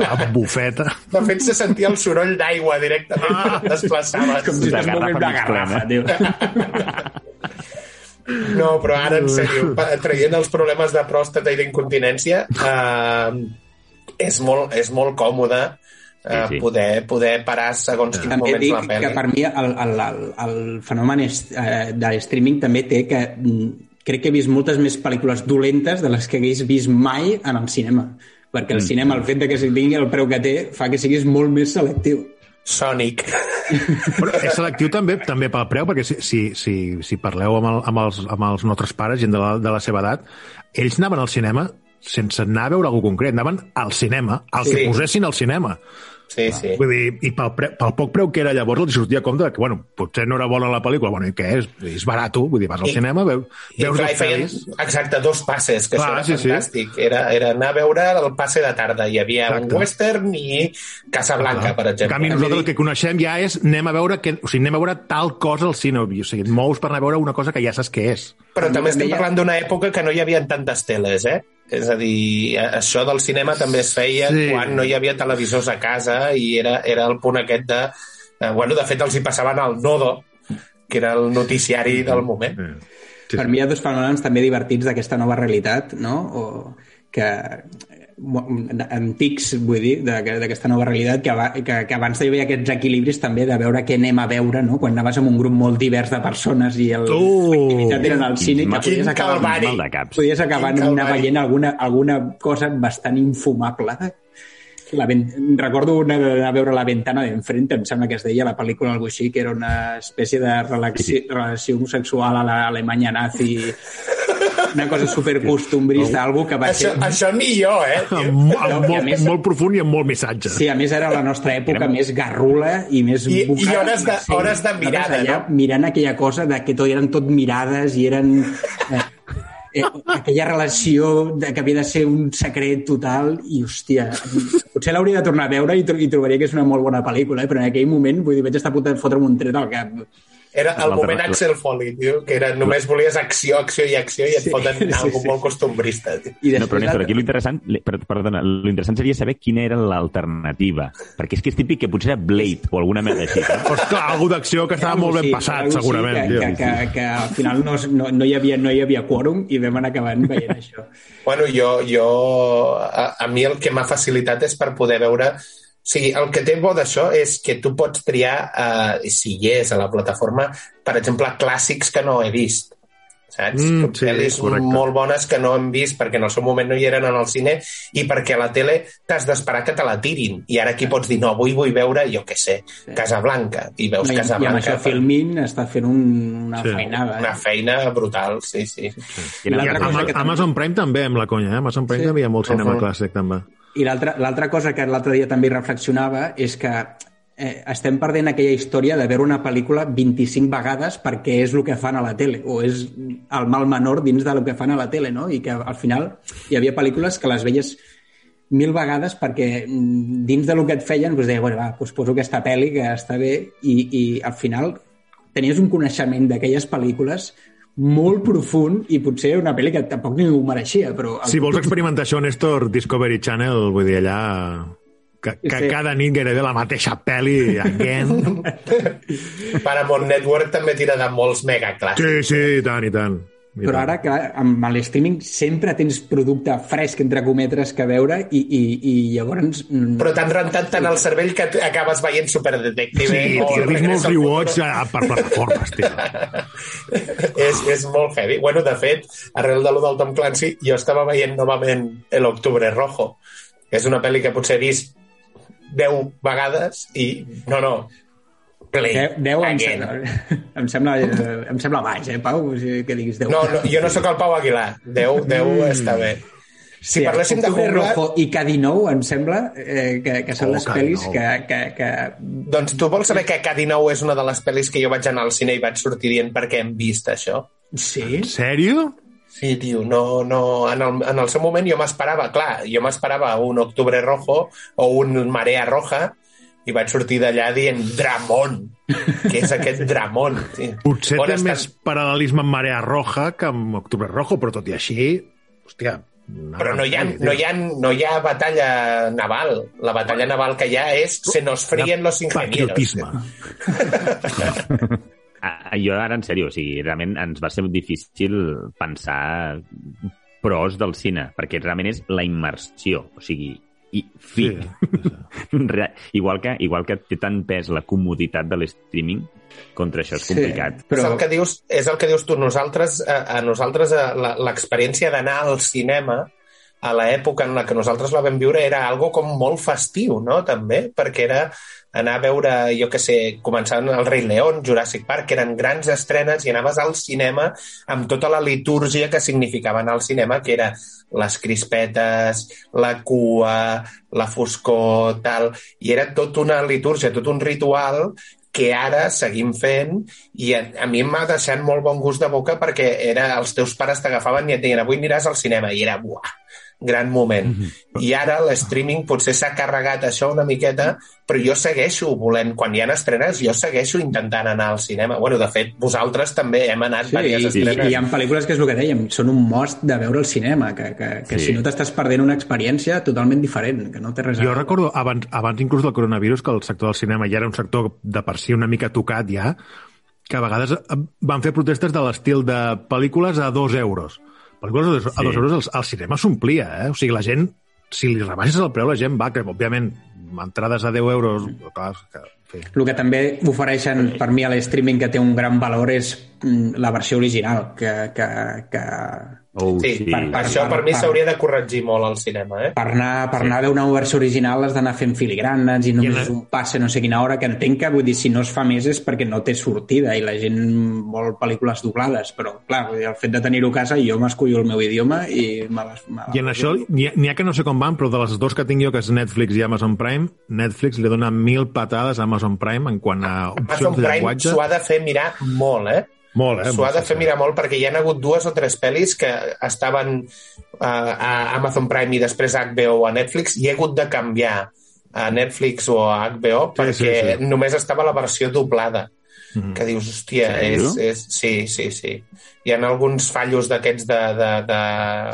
La bufeta. De fet, se sentia el soroll d'aigua directament Ah. desplaçaves. Com si La estàs movent una garrafa tio. No, però ara, en sèrio, traient els problemes de pròstata i d'incontinència, eh, és, molt, és molt còmode eh, Sí, sí. Poder, poder parar segons quins També moments dic la pel·li. que per mi el, el, el, el fenomen est, eh, de streaming també té que mm, crec que he vist moltes més pel·lícules dolentes de les que hagués vist mai en el cinema. Perquè el cinema, el fet de que tingui el preu que té, fa que siguis molt més selectiu. Sonic. Però és selectiu també també pel preu, perquè si, si, si, si parleu amb, el, amb, els, amb els nostres pares, gent de la, de la seva edat, ells anaven al cinema sense anar a veure algú concret, anaven al cinema, al Sí. que posessin al cinema. Sí, sí. Vull dir, i pel, pre, pel poc preu que era llavors els sortia a compte que, bueno, potser no era bona la pel·lícula, bueno, i què és? És barat, vull dir, vas al I- cinema, veu, I veus clar, feien, exacte, dos passes, que Clar, això era sí, sí. fantàstic. Era, era anar a veure el passe de tarda. Hi havia Exacte. un western i Casablanca, per En exemple. canvi, nosaltres el que coneixem ja és anem a veure, que, o sigui, anem a veure tal cosa al cine. O sigui, et mous per anar a veure una cosa que ja saps què és. Però també estem Deia- parlant d'una època que no hi havia tantes teles, eh? És a dir, això del cinema també es feia Sí. quan no hi havia televisors a casa i era, era el punt aquest de... Eh, bueno, de fet, els hi passaven al Nodo, que era el noticiari del moment. Sí, per mi hi ha dos fenòmens també divertits d'aquesta nova realitat, no? O que antics, vull dir, d'aqu- d'aquesta nova realitat, que, que, que abans hi havia aquests equilibris també de veure què anem a veure, no? Quan anaves amb un grup molt divers de persones i el, Uh! l'activitat era al cine, que podies acabar, calvari. Mal de caps. podies acabar anar calvari. veient alguna, alguna cosa bastant infumable. La ven... Recordo una a veure La ventana d'enfrente, em sembla que es deia la pel·lícula algo així, que era una espècie de relaxi... relació homosexual a l'Alemanya nazi, una cosa supercostumbrista, algo que va Això, ser... això ni jo, eh? Amb, No, amb, i a molt, més- molt profund i amb molt missatge. Sí, a més era la nostra època Era- més garrula i més... I- i bocada. hores de- Sí, hores de mirada, allà no? Mirant aquella cosa de que tot eren tot mirades i eren... Eh, eh, aquella relació de que havia de ser un secret total i, hòstia, potser l'hauria de tornar a veure i, tro- i trobaria que és una molt bona pel·lícula, eh? però en aquell moment, vull dir, vaig estar a punt de fotre'm un tret al cap. Era el moment Axel Foley, tio, que era només volies acció, acció i acció i et Sí, foten sí, algo sí. molt costumbrista. Tio. I No, però Néstor, aquí l'interessant, li- per- perdona, l'interessant seria saber quina era l'alternativa. Perquè és que és típic que potser era Blade o alguna merda així. Però, esclar, algú d'acció que estava molt ben Sí, passat, segurament. Que, que, que, que al final no, no, no, hi havia, no hi havia quòrum i vam anar acabant veient això. Bueno, jo, jo a, a mi el que m'ha facilitat és per poder veure... O sigui, el que té bo d'això és que tu pots triar, eh, si hi és a la plataforma, per exemple, clàssics que no he vist. Saps? Mm, sí, Pel·lis correcte. molt bones que no hem vist perquè en el seu moment no hi eren en el cine i perquè a la tele t'has d'esperar que te la tirin. I ara aquí pots dir, no, avui vull veure, jo què sé, Casablanca. I veus i, I amb Casablanca. això Filmin està fent un, una Sí. feinada. Una Eh? feina brutal, sí, sí. I l'altra Ama- cosa que Amazon Prime també, amb la conya, eh? Amazon Prime Sí. també hi ha molt cinema Uh-huh. clàssic, també. I l'altra l'altra cosa que l'altre dia també reflexionava és que eh, estem perdent aquella història de veure una pel·lícula 25 vegades perquè és el que fan a la tele, o és el mal menor dins del que fan a la tele, no? I que al final hi havia pel·lícules que les veies mil vegades perquè mm, dins de lo que et feien doncs deia, bueno, va, doncs poso aquesta pel·li que està bé i, i al final tenies un coneixement d'aquelles pel·lícules molt profund i potser una pel·li que tampoc ningú mereixia, però... Si vols experimentar això, Néstor, Discovery Channel, vull dir, allà... Que, que Sí. cada nit gairebé la mateixa pel·li, again. Paramount Network també tira de molts megaclàssics. Sí, sí, i tant, i tant. I Però tant. ara, clar, amb l'streaming sempre tens producte fresc, entre cometes, que veure i, i, i llavors... Però t'han rentat tant el cervell que acabes veient Superdetective. Sí, o tio, he vist molts rewatch eh, per plataformes, tio. és, és molt heavy. Bueno, de fet, arrel de lo del Tom Clancy, jo estava veient novament El Octubre Rojo. És una pel·li que potser he vist 10 vegades i no, no, Play. 10, 10 em, sembla, em, sembla, eh, em sembla baix, eh, Pau? O sigui, que diguis 10. No, no, jo no sóc el Pau Aguilar. 10, 10 està bé. Si parléssim de jungla, Rojo i K19, em sembla, eh, que, que són Oh, les pel·lis K19. que, que, que... doncs tu vols saber que K19 és una de les pel·lis que jo vaig anar al cine i vaig sortir dient perquè hem vist això? Sí? En sèrio? Sí, tio, no, no, en el, en el seu moment jo m'esperava, clar, jo m'esperava un Octubre Rojo o un Marea Roja i vaig sortir d'allà dient Dramón. Què és aquest Dramón? tio? Potser On té estan- més paral·lelisme amb Marea Roja que amb Octubre Rojo, però tot i així, hòstia... Però no hi, ha, no, hi ha, no hi ha batalla naval. La batalla naval que hi ha és se nos fríen los ingenieros. Patriotisme. Jo ara, en sèrio, o sigui, realment ens va ser difícil pensar pros del cine, perquè realment és la immersió, o sigui, i fi. Sí. Re- igual, que, igual que té tant pes la comoditat de l'streaming, contra això és Sí. complicat. Però... És, el que dius, és el que dius tu. Nosaltres, a, a nosaltres, la- l'experiència d'anar al cinema a l'època en la que nosaltres la vam viure era algo com molt festiu, no?, també, perquè era anar a veure, jo que sé, començant el Rei León, Jurassic Park, que eren grans estrenes i anaves al cinema amb tota la litúrgia que significava anar al cinema, que era les crispetes, la cua, la foscor, tal, i era tot una litúrgia, tot un ritual que ara seguim fent i a, a mi m'ha deixat molt bon gust de boca perquè era els teus pares t'agafaven i et deien avui aniràs al cinema i era buah, gran moment. I ara l'streaming potser s'ha carregat això una miqueta, però jo segueixo volent, quan hi ha estrenes, jo segueixo intentant anar al cinema. Bueno, de fet, vosaltres també hem anat Sí, diverses i, estrenes. i hi ha pel·lícules que és el que dèiem, són un most de veure el cinema, que, que, que Sí. si no t'estàs perdent una experiència totalment diferent, que no té res a Jo recordo, abans, abans inclús del coronavirus, que el sector del cinema ja era un sector de per si una mica tocat ja, que a vegades eh, van fer protestes de l'estil de pel·lícules a dos euros. Pel·lícules a dos, a Sí. dos euros al, al cinema s'omplia, eh? O sigui, la gent, si li rebaixes el preu, la gent va, que òbviament, entrades a 10 euros, clar, que, en fi. El que també ofereixen per mi a l'streaming que té un gran valor és mm, la versió original, que, que, que Oh, Sí, sí. per, per, això per mi per- s'hauria de corregir molt al cinema, eh? per anar, per anar a veure una versió original has d'anar fent filigranes i només I un passe no sé quina hora, que entenc que vull dir, si no es fa més és perquè no té sortida i la gent vol pel·lícules doblades, però clar, vull dir, el fet de tenir-ho a casa jo m'escullo el meu idioma i me les, me les I en això n'hi ha, ha que no sé com van, però de les dos que tinc jo, que és Netflix i Amazon Prime, Netflix li dona mil patades a Amazon Prime en quant a Amazon opcions de Prime llenguatge. s'ho ha de fer mirar molt, eh? Molt, eh? S'ho ha de fer sí. mirar molt perquè hi ha hagut dues o tres pel·lis que estaven uh, a Amazon Prime i després a HBO o a Netflix i he hagut de canviar a Netflix o a HBO Sí, perquè sí, sí. només estava la versió doblada. Mhm. Que dius, hòstia, Sèrio? és, és... Sí, sí, sí. Hi ha alguns fallos d'aquests de, de, de,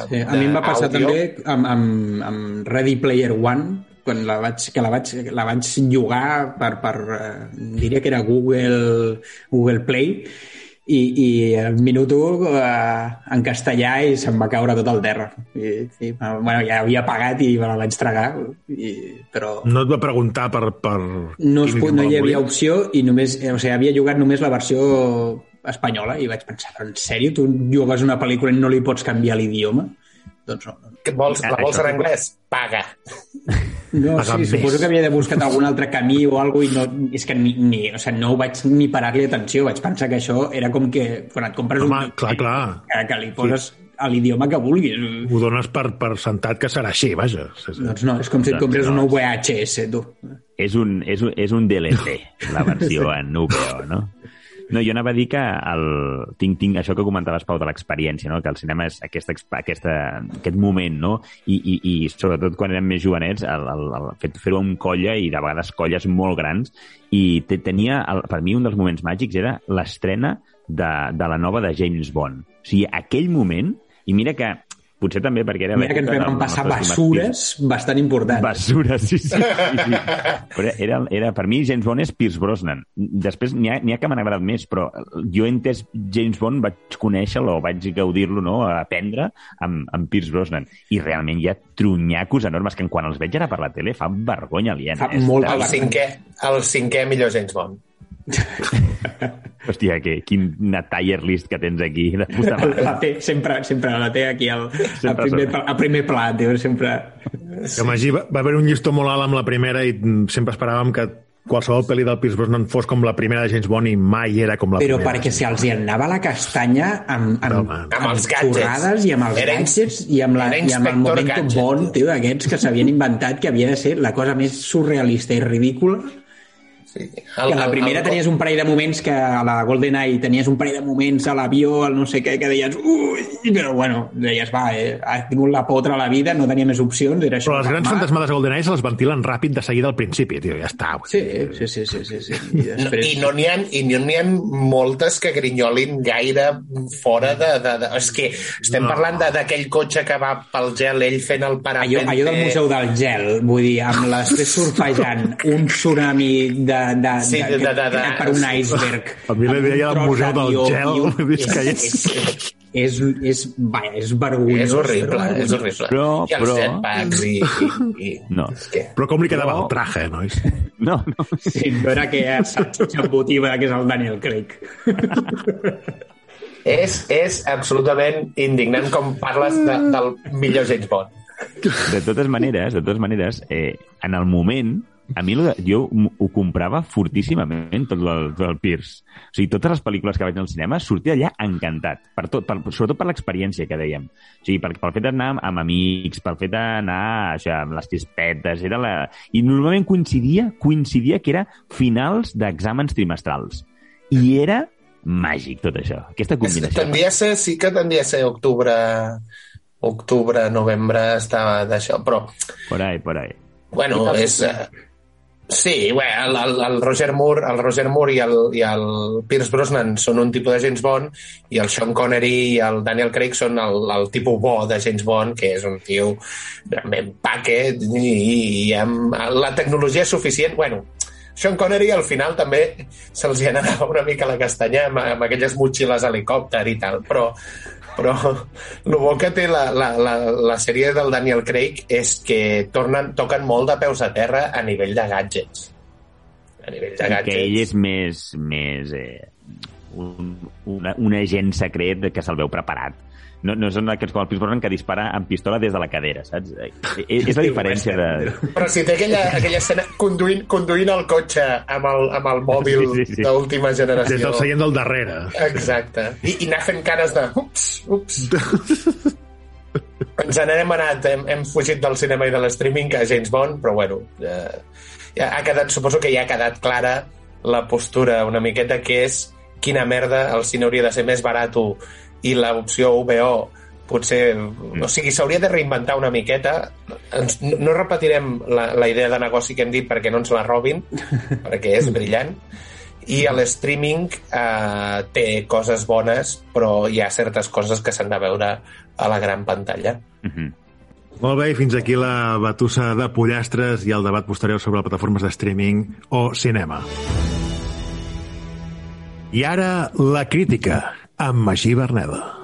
Sí, a mi em va passar d'àudio. també amb, amb, amb Ready Player One, quan la vaig, que la vaig, la vaig llogar per, per eh, diria que era Google, Google Play, i, i al minut 1 eh, en castellà i se'm va caure tot al terra. I, i, bueno, ja havia pagat i me la vaig tragar, i, però No et va preguntar per... per no, es, pu- no hi havia opció i només, eh, o sigui, havia llogat només la versió espanyola i vaig pensar, en sèrio, tu llogues una pel·lícula i no li pots canviar l'idioma? Doncs no. Que vols, la vols Això- en anglès? Paga. No, Pagar sí, més. suposo que havia de buscar algun altre camí o alguna cosa i no, és que ni, ni, o sigui, no vaig ni parar-li atenció, vaig pensar que això era com que quan et compres Home, un clar, clar. que, que li poses a l'idioma que vulguis. Ho dones per, per sentat que serà així, vaja. Sí, sí. Doncs no, és com si et Doncs compres no. una VHS, tu. és un, és un, és un DLC, la versió en UPO, no? No, jo anava a dir que el, tinc, tinc això que comentaves, Pau, de l'experiència, no? que el cinema és aquesta, aquesta, aquest moment, no? I, i, i sobretot quan érem més jovenets, el, el, el fet fer-ho amb colla i de vegades colles molt grans, i te, tenia, el, per mi un dels moments màgics era l'estrena de, de la nova de James Bond. O sigui, aquell moment, i mira que potser també perquè era Mira que ens vam passar bessures bastant importants. Basura, sí, sí. sí, sí. Però era, era, per mi, James Bond és Pierce Brosnan. Després n'hi ha, ha que m'han agradat més, però jo he entès James Bond, vaig conèixer-lo, vaig gaudir-lo, no?, a aprendre amb, amb Pierce Brosnan. I realment hi ha trunyacos enormes que quan els veig ara per la tele fa vergonya aliena. Fa de- El cinquè, el cinquè millor James Bond. Hòstia, que, quina tier list que tens aquí de puta mare. La té, sempre, sempre la té aquí al, a, primer, a primer pla, tio, sempre... Que Magí va, va haver un llistó molt alt amb la primera i sempre esperàvem que qualsevol pel·li del Pierce Brosnan fos com la primera de James Bond i mai era com la Però primera. perquè si els hi anava la castanya amb, amb, Home. Amb els gadgets. i amb els Era gadgets i amb, la, i amb el Gadget. Bond, tio, aquests que s'havien inventat que havia de ser la cosa més surrealista i ridícula Sí. que la primera tenies un parell de moments que a la GoldenEye tenies un parell de moments a l'avió, al no sé què, que deies ui, però bueno, deies va, eh, ha tingut la potra a la vida, no tenia més opcions, era això. Però les grans fantasmades de GoldenEye se les ventilen ràpid de seguida al principi, tio, ja està. Sí, dir. sí, sí, sí, sí, sí. I No, després... I no n'hi ha, no ha moltes que grinyolin gaire fora de... de, de és que estem No. parlant de- d'aquell cotxe que va pel gel, ell fent el parapente... Allò, allò del Museu del Gel, vull dir, amb la després surfejant un tsunami de, de, Sí, de- de- de- de- per un iceberg. A mi la idea del Museu del Gel, un- és que és- és, és, és, vaja, és vergonyós. És horrible, però- és horrible. Però- I els però- jetpacks i... i, i No. Que... Però com li quedava Però- el traje, nois? No, no. Sí, no era que salxitxa embotiva que és el Daniel Craig. És, és absolutament indignant com parles de, del millor James Bond. De totes maneres, de totes maneres, eh, en el moment, a mi lo de, jo ho comprava fortíssimament, tot el, tot el Pierce. O sigui, totes les pel·lícules que vaig al cinema sortia allà encantat, per tot, per, sobretot per l'experiència que dèiem. O sigui, per, pel fet d'anar amb, amb amics, pel fet d'anar això, amb les crispetes, era la... i normalment coincidia, coincidia que era finals d'exàmens trimestrals. I era màgic, tot això. Aquesta combinació. Tendia a ser, sí que tendia a ser octubre, octubre, novembre, estava d'això, però Por ahí, por ahí. Bueno, és... eh, Sí, bé, el, el, el Roger Moore, el Roger Moore i el, i el Pierce Brosnan són un tipus de James Bond i el Sean Connery i el Daniel Craig són el, el tipus bo de James Bond, que és un tio realment paquet i, i, amb la tecnologia suficient... Bueno, Sean Connery al final també se'ls hi anava una mica la castanya amb, amb aquelles motxilles helicòpter i tal, però, però el bo que té la, la, la, la sèrie del Daniel Craig és que tornen, toquen molt de peus a terra a nivell de gadgets. A nivell de que gadgets. ell és més, més eh, un, una, un agent secret que se'l veu preparat. No, no són aquests com el Pierce Brosnan que dispara amb pistola des de la cadera, saps? Eh, És, és la diferència de... Però si té aquella, aquella escena conduint, conduint el cotxe amb el, amb el mòbil Sí, sí, sí. d'última generació. Des del seient del darrere. Exacte. I, i anar fent cares de... Ups, ups. Ens n'hem anat, hem, hem fugit del cinema i de l'streaming a James Bond, però bueno, eh, ja ha quedat, suposo que ja ha quedat clara la postura una miqueta que és quina merda, el cine hauria de ser més barat i l'opció VO potser... O sigui, s'hauria de reinventar una miqueta. Ens, no, repetirem la, la idea de negoci que hem dit perquè no ens la robin, perquè és brillant. I l'streaming eh, té coses bones, però hi ha certes coses que s'han de veure a la gran pantalla. Mhm. Molt bé, i fins aquí la batussa de pollastres i el debat posterior sobre les plataformes de streaming o cinema. I ara, la crítica, amb Magí Berneda.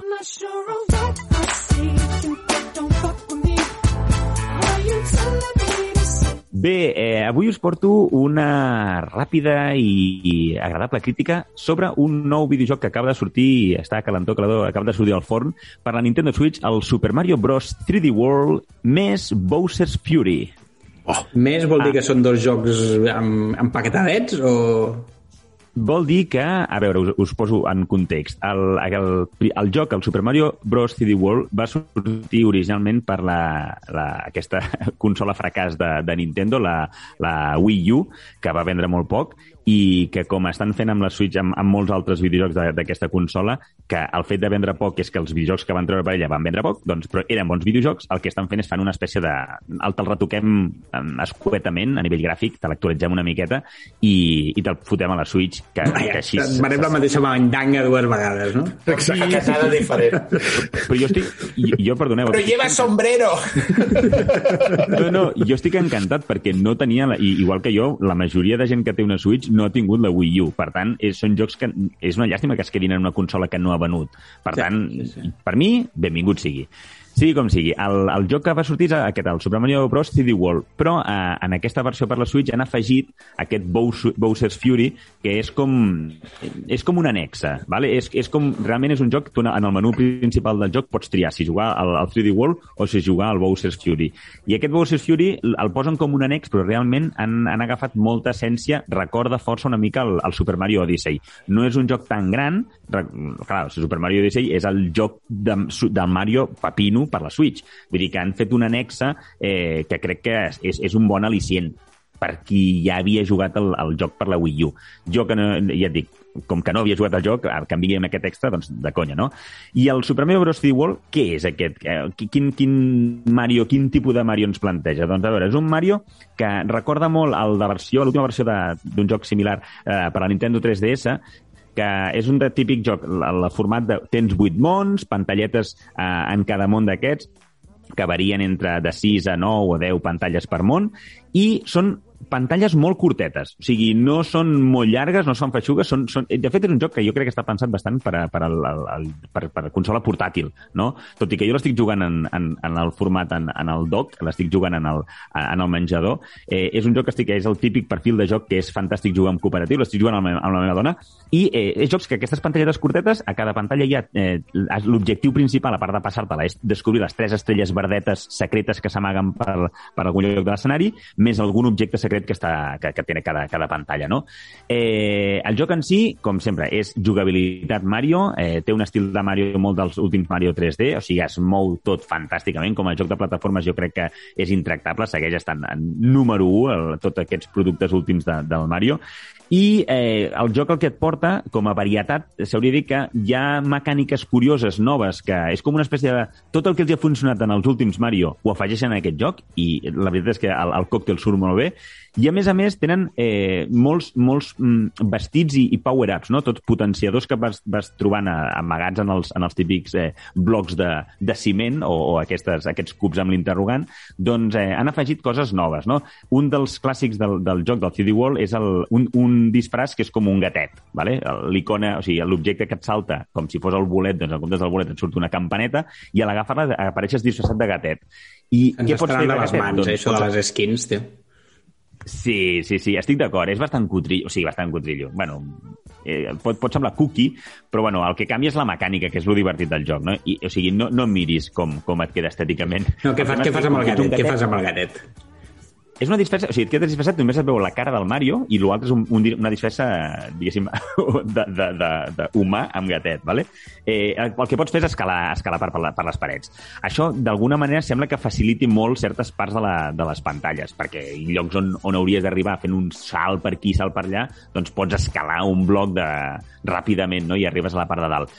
Bé, eh, avui us porto una ràpida i, i agradable crítica sobre un nou videojoc que acaba de sortir, està calentó, calador, acaba de sortir al forn, per la Nintendo Switch, el Super Mario Bros. 3D World més Bowser's Fury. Més vol Ah. dir que són dos jocs amb, empaquetadets o... Vol dir que, a veure, us, us poso en context. El, el, el joc, el Super Mario Bros. 3D World, va sortir originalment per la, la, aquesta consola fracàs de, de Nintendo, la, la Wii U, que va vendre molt poc, i que com estan fent amb la Switch, amb, amb molts altres videojocs de- d'aquesta consola, que el fet de vendre poc és que els videojocs que van treure per ella van vendre poc, doncs, però eren bons videojocs, el que estan fent és fan una espècie de... El te'l retoquem em, escuetament a nivell gràfic, te l'actualitzem una miqueta i, i te'l fotem a la Switch, que, que Vaja, així... Farem la mateixa mandanga dues vegades, no? Exacte. Nada diferent. Però jo estic... Jo, jo perdoneu... Però estic lleva sombrero! No, no, jo estic encantat perquè no tenia, la, i, igual que jo, la majoria de gent que té una Switch no ha tingut la Wii U. Per tant, és, són jocs que és una llàstima que es quedin en una consola que no ha venut. Per Sí, tant, sí, sí. per mi, benvingut sigui. Sigui com sigui, el, el joc que va sortir és aquest, el Super Mario Bros. 3D World, però eh, en aquesta versió per la Switch han afegit aquest Bowser- Bowser's Fury, que és com, és com un anexa, vale? és, és com, realment és un joc, tu en el menú principal del joc pots triar si jugar al, al 3D World o si jugar al Bowser's Fury. I aquest Bowser's Fury el posen com un annex, però realment han, han agafat molta essència, recorda força una mica el, el Super Mario Odyssey. No és un joc tan gran, clar, Super Mario Odyssey és el joc de, del Mario Papino per la Switch. Vull dir que han fet una anexa eh, que crec que és, és, un bon al·licient per qui ja havia jugat el, el joc per la Wii U. Jo que no, ja et dic, com que no havia jugat el joc, que vingui amb aquest extra, doncs de conya, no? I el Super Mario Bros. 3D World, què és aquest? Eh, Quin, quin Mario, quin tipus de Mario ens planteja? Doncs a veure, és un Mario que recorda molt el de versió, l'última versió d'un joc similar eh, per a Nintendo 3DS, que és un típic joc, el format de... Tens 8 mons, pantalletes eh, en cada món d'aquests, que varien entre de 6 a 9 o 10 pantalles per món, i són pantalles molt curtetes. O sigui, no són molt llargues, no són feixugues, són, són... De fet, és un joc que jo crec que està pensat bastant per, a, per, al, al, per, per consola portàtil, no? Tot i que jo l'estic jugant en, en, en el format, en, en el dock, l'estic jugant en el, en el menjador. Eh, és un joc que estic, és el típic perfil de joc que és fantàstic jugar amb cooperatiu, l'estic jugant amb, la amb la meva dona, i eh, és jocs que aquestes pantalletes curtetes, a cada pantalla hi ha eh, l'objectiu principal, a part de passar-te-la, és descobrir les tres estrelles verdetes secretes que s'amaguen per, per algun lloc de l'escenari, més algun objecte secret que, està, que, que té cada, cada pantalla, no? Eh, el joc en si, com sempre, és jugabilitat Mario, eh, té un estil de Mario molt dels últims Mario 3D, o sigui, es mou tot fantàsticament, com a joc de plataformes jo crec que és intractable, segueix estant en número 1, el, tots aquests productes últims de, del Mario, i eh, el joc el que et porta, com a varietat, s'hauria dit que hi ha mecàniques curioses, noves, que és com una espècie de... Tot el que els ha funcionat en els últims Mario ho afegeixen en aquest joc, i la veritat és que el, el còctel surt molt bé, i a més a més tenen eh, molts, molts mm, vestits i, i power-ups, no? tots potenciadors que vas, vas trobant a, amagats en els, en els típics eh, blocs de, de ciment o, o aquestes, aquests cubs amb l'interrogant, doncs eh, han afegit coses noves. No? Un dels clàssics del, del joc del 3D World és el, un, un disfraç que és com un gatet. Vale? L'icona, o sigui, l'objecte que et salta com si fos el bolet, doncs en comptes del bolet et surt una campaneta i a l'agafar-la apareixes disfressat de gatet. I Ens què pots fer de les mans, eh, això de les skins, tio. Sí, sí, sí, estic d'acord. És bastant cutrillo. O sigui, bastant cutrillo. Bueno, eh, pot, pot semblar cookie, però bueno, el que canvia és la mecànica, que és lo divertit del joc, no? I, o sigui, no, no miris com, com et queda estèticament. No, què, fas, què fas amb el gatet? Què fas amb el gatet? És una disfressa, o sigui, et quedes disfressat, només et veu la cara del Mario i l'altre és un, un, una disfressa, diguéssim, de, de, de, de amb gatet, ¿vale? Eh, el que pots fer és escalar, escalar per, per, la, per les parets. Això, d'alguna manera, sembla que faciliti molt certes parts de, la, de les pantalles, perquè en llocs on, on hauries d'arribar fent un salt per aquí, salt per allà, doncs pots escalar un bloc de, ràpidament, no?, i arribes a la part de dalt.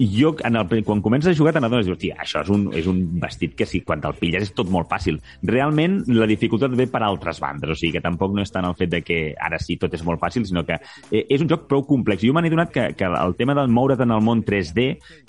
Jo, en el, quan comences a jugar, te n'adones, hòstia, això és un, és un vestit que si quan te'l pilles és tot molt fàcil. Realment, la dificultat ve per altres bandes, o sigui que tampoc no és tant el fet de que ara sí tot és molt fàcil, sinó que eh, és un joc prou complex. Jo me n'he donat que, que el tema del moure't en el món 3D,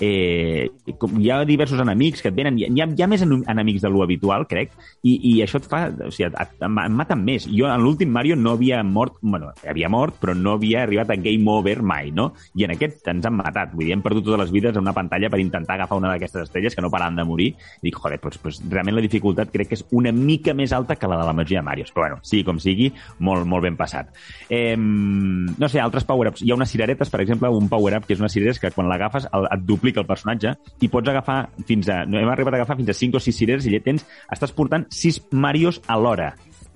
eh, com hi ha diversos enemics que et venen, hi ha, hi ha més enemics de lo habitual, crec, i, i això et fa, o sigui, et, et, em maten més. Jo en l'últim Mario no havia mort, bueno, havia mort, però no havia arribat a game over mai, no? I en aquest ens han matat, vull dir, hem perdut totes les vides en una pantalla per intentar agafar una d'aquestes estrelles que no paraven de morir. I dic, joder, doncs, doncs realment la dificultat crec que és una mica més alta que la de la majoria de Marios. Però bueno, sigui com sigui, molt, molt ben passat. Eh, no sé, altres power-ups. Hi ha unes cireretes, per exemple, un power-up que és una cireres que quan l'agafes et duplica el personatge i pots agafar fins a... No hem arribat a agafar fins a 5 o 6 cireres i ja tens... Estàs portant 6 Marios a l'hora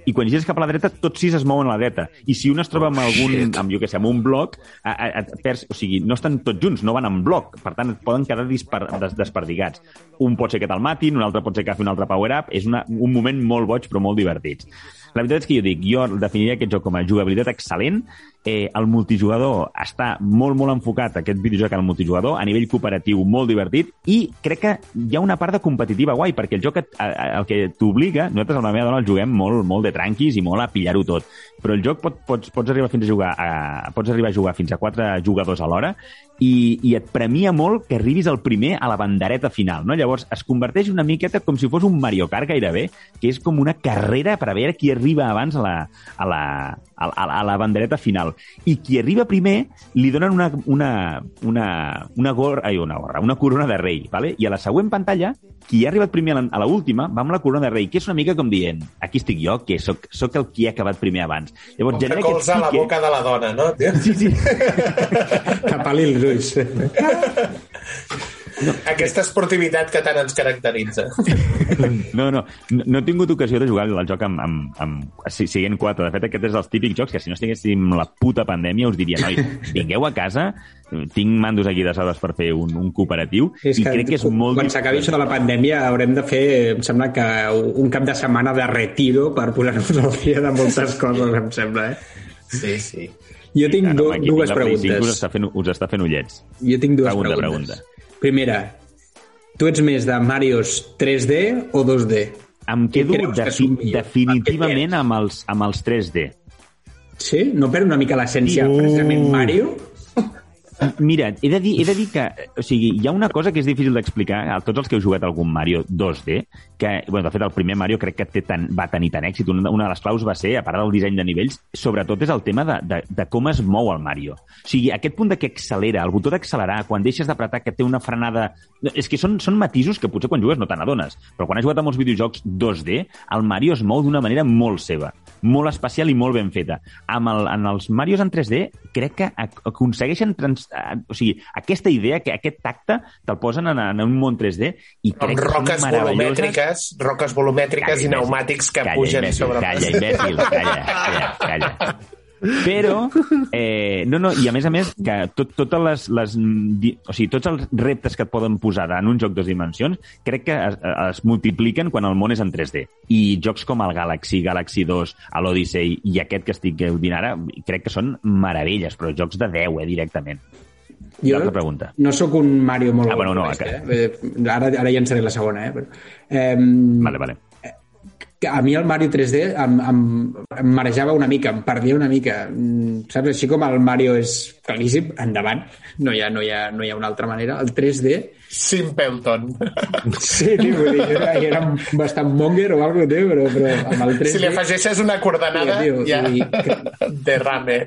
i quan gires cap a la dreta, tots sis es mouen a la dreta. I si un es troba amb algun, amb, jo què sé, amb un bloc, a, a, a, perds, o sigui, no estan tots junts, no van en bloc. Per tant, et poden quedar dispar, des, desperdigats. Un pot ser que te'l matin, un altre pot ser que agafi un altre power-up. És una, un moment molt boig, però molt divertit. La veritat és que jo dic, jo definiria aquest joc com a jugabilitat excel·lent, eh, el multijugador està molt, molt enfocat, aquest videojoc al multijugador, a nivell cooperatiu molt divertit, i crec que hi ha una part de competitiva guai, perquè el joc et, el que t'obliga, nosaltres amb la meva dona el juguem molt, molt de tranquis i molt a pillar-ho tot, però el joc pot, pots, pots arribar fins a jugar a, pots arribar a jugar fins a quatre jugadors alhora i, i et premia molt que arribis el primer a la bandereta final, no? Llavors es converteix una miqueta com si fos un Mario Kart gairebé, que és com una carrera per a veure qui arriba abans a la, a la, a, a, a la bandereta final. I qui arriba primer li donen una, una, una, una, gorra, ai, una gorra, una corona de rei, ¿vale? i a la següent pantalla qui ha arribat primer a la- a la última va amb la corona de rei, que és una mica com dient aquí estic jo, que sóc, sóc el qui ha acabat primer abans. Llavors, Com que colza la pique- boca de la dona, no? tio? Sí, sí. Tapar-li els ulls. Aquesta esportivitat que tant ens caracteritza. No, no, no, no he tingut ocasió de jugar al joc amb, amb, amb si- siguent 4. De fet, aquest és dels típics jocs que si no estiguéssim la puta pandèmia us diria, noi, vingueu a casa, tinc mandos aquí de sales per fer un, un cooperatiu És i crec que és molt... Quan s'acabi això de la pandèmia haurem de fer, em sembla que un cap de setmana de retiro per posar-nos al dia de moltes coses, em sembla, eh? Sí, sí. Jo tinc do, no, aquí dues 5 Us preguntes. està, fent, us està fent ullets. Jo tinc dues Pregunta, preguntes. pregunta. Primera, tu ets més de Marios 3D o 2D? Em quedo que defi són millor? definitivament amb els, amb els 3D. Sí? No perd una mica l'essència Uh. precisament Mario? Mira, he de, dir, he de dir que o sigui, hi ha una cosa que és difícil d'explicar a tots els que heu jugat algun Mario 2D, que, bueno, de fet, el primer Mario crec que té tan, va tenir tant èxit. Una, una de les claus va ser, a part del disseny de nivells, sobretot és el tema de, de, de com es mou el Mario. O sigui, aquest punt de que accelera, el botó d'accelerar, quan deixes d'apretar que té una frenada... És que són, són matisos que potser quan jugues no te n'adones, però quan has jugat a molts videojocs 2D, el Mario es mou d'una manera molt seva, molt especial i molt ben feta. Amb el, en els Marios en 3D crec que ac- aconsegueixen trans, eh, o sigui, aquesta idea, que aquest tacte te'l posen en, en un món 3D i crec que roques són volumètriques, roques volumètriques i imbècil. pneumàtics que calla, pugen imbècil, sobre... Calla, imbècil, calla, calla, calla. Però, eh, no, no, i a més a més, que tot, totes les, les, o sigui, tots els reptes que et poden posar en un joc de dues dimensions, crec que es, es multipliquen quan el món és en 3D. I jocs com el Galaxy, Galaxy 2, l'Odyssey i aquest que estic dient ara, crec que són meravelles, però jocs de 10, eh, directament. Jo L'altra pregunta. no sóc un Mario molt Ah, bueno, no, que- eh? Eh, Ara, ara llançaré la segona, eh? Però, eh Vale, vale. Que a mi el Mario 3D em, em, em marejava una mica, em perdia una mica. Mm, Saps? Així com el Mario és claríssim, endavant. No hi ha, no hi ha, no hi ha una altra manera. El 3D... Simpleton. Sí, tio, vull dir, era, era bastant monger o alguna cosa, però, però amb el 3D... Si li afegeixes una coordenada, Sí, tio, ja... i- Derrame.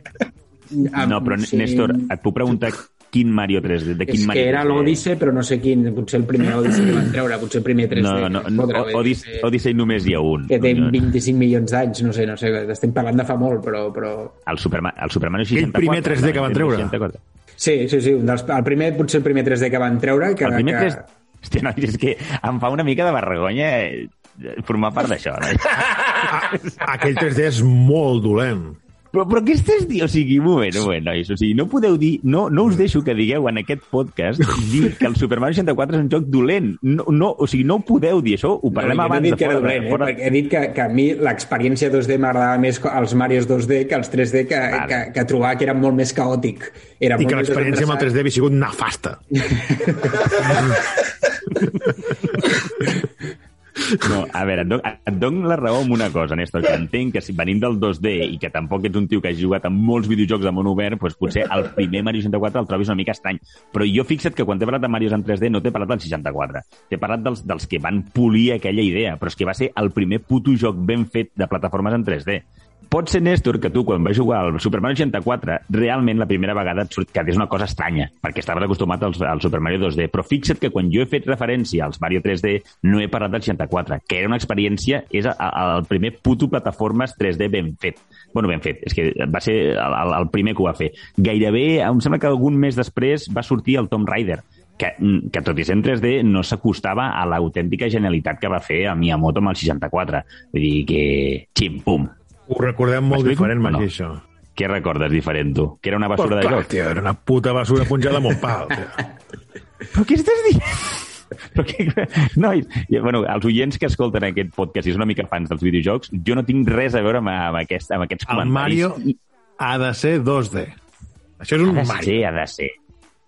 No, però sí, Néstor, et puc preguntar quin Mario 3D, de quin És Mario que era 3D? l'Odyssey, però no sé quin, potser el primer Odyssey que van treure, potser el primer 3D. No, no, no dir, Odyssey, Odyssey només hi ha un. que té No, 25 milions d'anys, no sé, no sé, estem parlant de fa molt, però... però... El Superman, el Superman 64. Aquell primer 3D que van treure. 64. Sí, sí, sí, un dels, el primer, potser el primer 3D que van treure, que, El primer que... 3... Hòstia, no, és que em fa una mica de vergonya eh, formar part d'això. No? Aquell 3D és molt dolent. Però, però què estàs dient? O sigui, un moment, un moment, nois. O sigui, no podeu dir... No, no us deixo que digueu en aquest podcast dir que el Super Mario 64 és un joc dolent. No, no, o sigui, no ho podeu dir. Això ho parlem no, jo no abans he dit de que era dolent, eh? fora... perquè he dit que, que a mi l'experiència 2D m'agradava més els Marios 2D que els 3D que, Vale. que, que trobava que era molt més caòtic. Era I molt que l'experiència amb el desendreçat. 3D havia sigut nefasta. No, a veure, et dono, et dono la raó amb una cosa, Néstor, que entenc que si venim del 2D i que tampoc ets un tio que hagi jugat a molts videojocs de món obert, doncs potser el primer Mario 64 el trobis una mica estrany. Però jo fixa't que quan t'he parlat de Marios en 3D no t'he parlat del 64. T'he parlat dels, dels que van polir aquella idea, però és que va ser el primer puto joc ben fet de plataformes en 3D. Pot ser, Néstor, que tu, quan vas jugar al Super Mario 64, realment la primera vegada et surt que és una cosa estranya, perquè estaves acostumat al, al Super Mario 2D. Però fixa't que quan jo he fet referència als Mario 3D, no he parlat del 64, que era una experiència, és el, el primer puto plataformes 3D ben fet. bueno, ben fet, és que va ser el, el, primer que ho va fer. Gairebé, em sembla que algun mes després va sortir el Tomb Raider, que, que tot i ser en 3D no s'acostava a l'autèntica genialitat que va fer a Miyamoto amb el 64. Vull dir que... Xim-pum. Ho recordem molt diferent, O no? Magí, això. Què recordes diferent, tu? Que era una basura Pues, de clar, joc? tio, era una puta basura punxada amb un pal. Però què estàs dient? Però que, nois, bueno, els oients que escolten aquest podcast i són una mica fans dels videojocs, jo no tinc res a veure amb, amb, aquest, amb aquests El comentaris. Mario ha de ser 2D. Això és un ha Mario. ser, ha de ser.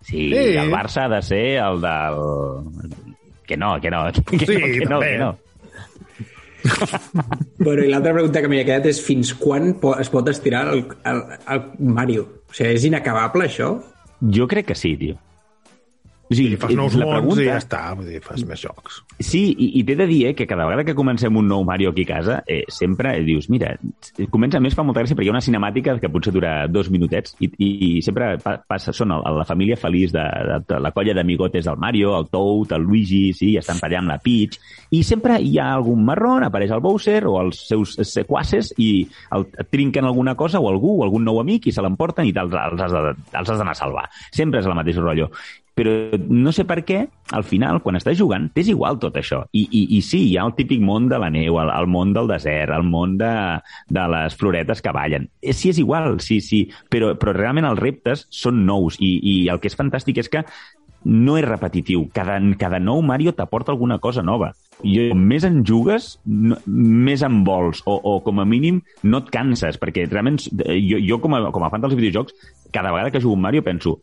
Sí, Sí. el Barça ha de ser el del... Que no, que no, que Sí, no, que no, també. que no. Bueno, i l'altra pregunta que m'hi ha quedat és fins quan po es pot estirar el, el, el Mario? O sigui, és inacabable, això? Jo crec que sí, tio. O sigui, I fas nous la mons pregunta- i ja està, vull dir, fas més jocs. Sí, i, i t'he de dir eh, que cada vegada que comencem un nou Mario aquí a casa, eh, sempre dius, mira, comença més, fa molta gràcia, perquè hi ha una cinemàtica que potser dura dos minutets i, i, i sempre pa- passa, són el, la família feliç de, de, de la colla d'amigotes del Mario, el Toad, el Luigi, sí, estan allà amb la Peach, i sempre hi ha algun marrón, apareix el Bowser o els seus sequaces i el, et trinquen alguna cosa o algú o algun nou amic i se l'emporten i de- els has d'anar a salvar. Sempre és el mateix rotllo però no sé per què, al final, quan estàs jugant, t'és igual tot això. I, i, I sí, hi ha el típic món de la neu, el, el món del desert, el món de, de les floretes que ballen. Eh, Sí, és igual, sí, sí, però, però realment els reptes són nous i, i el que és fantàstic és que no és repetitiu. Cada, cada nou Mario t'aporta alguna cosa nova. I com més en jugues, no, més en vols, o, o com a mínim no et canses, perquè realment eh, jo, jo com, a, com a fan dels videojocs, cada vegada que jugo un Mario penso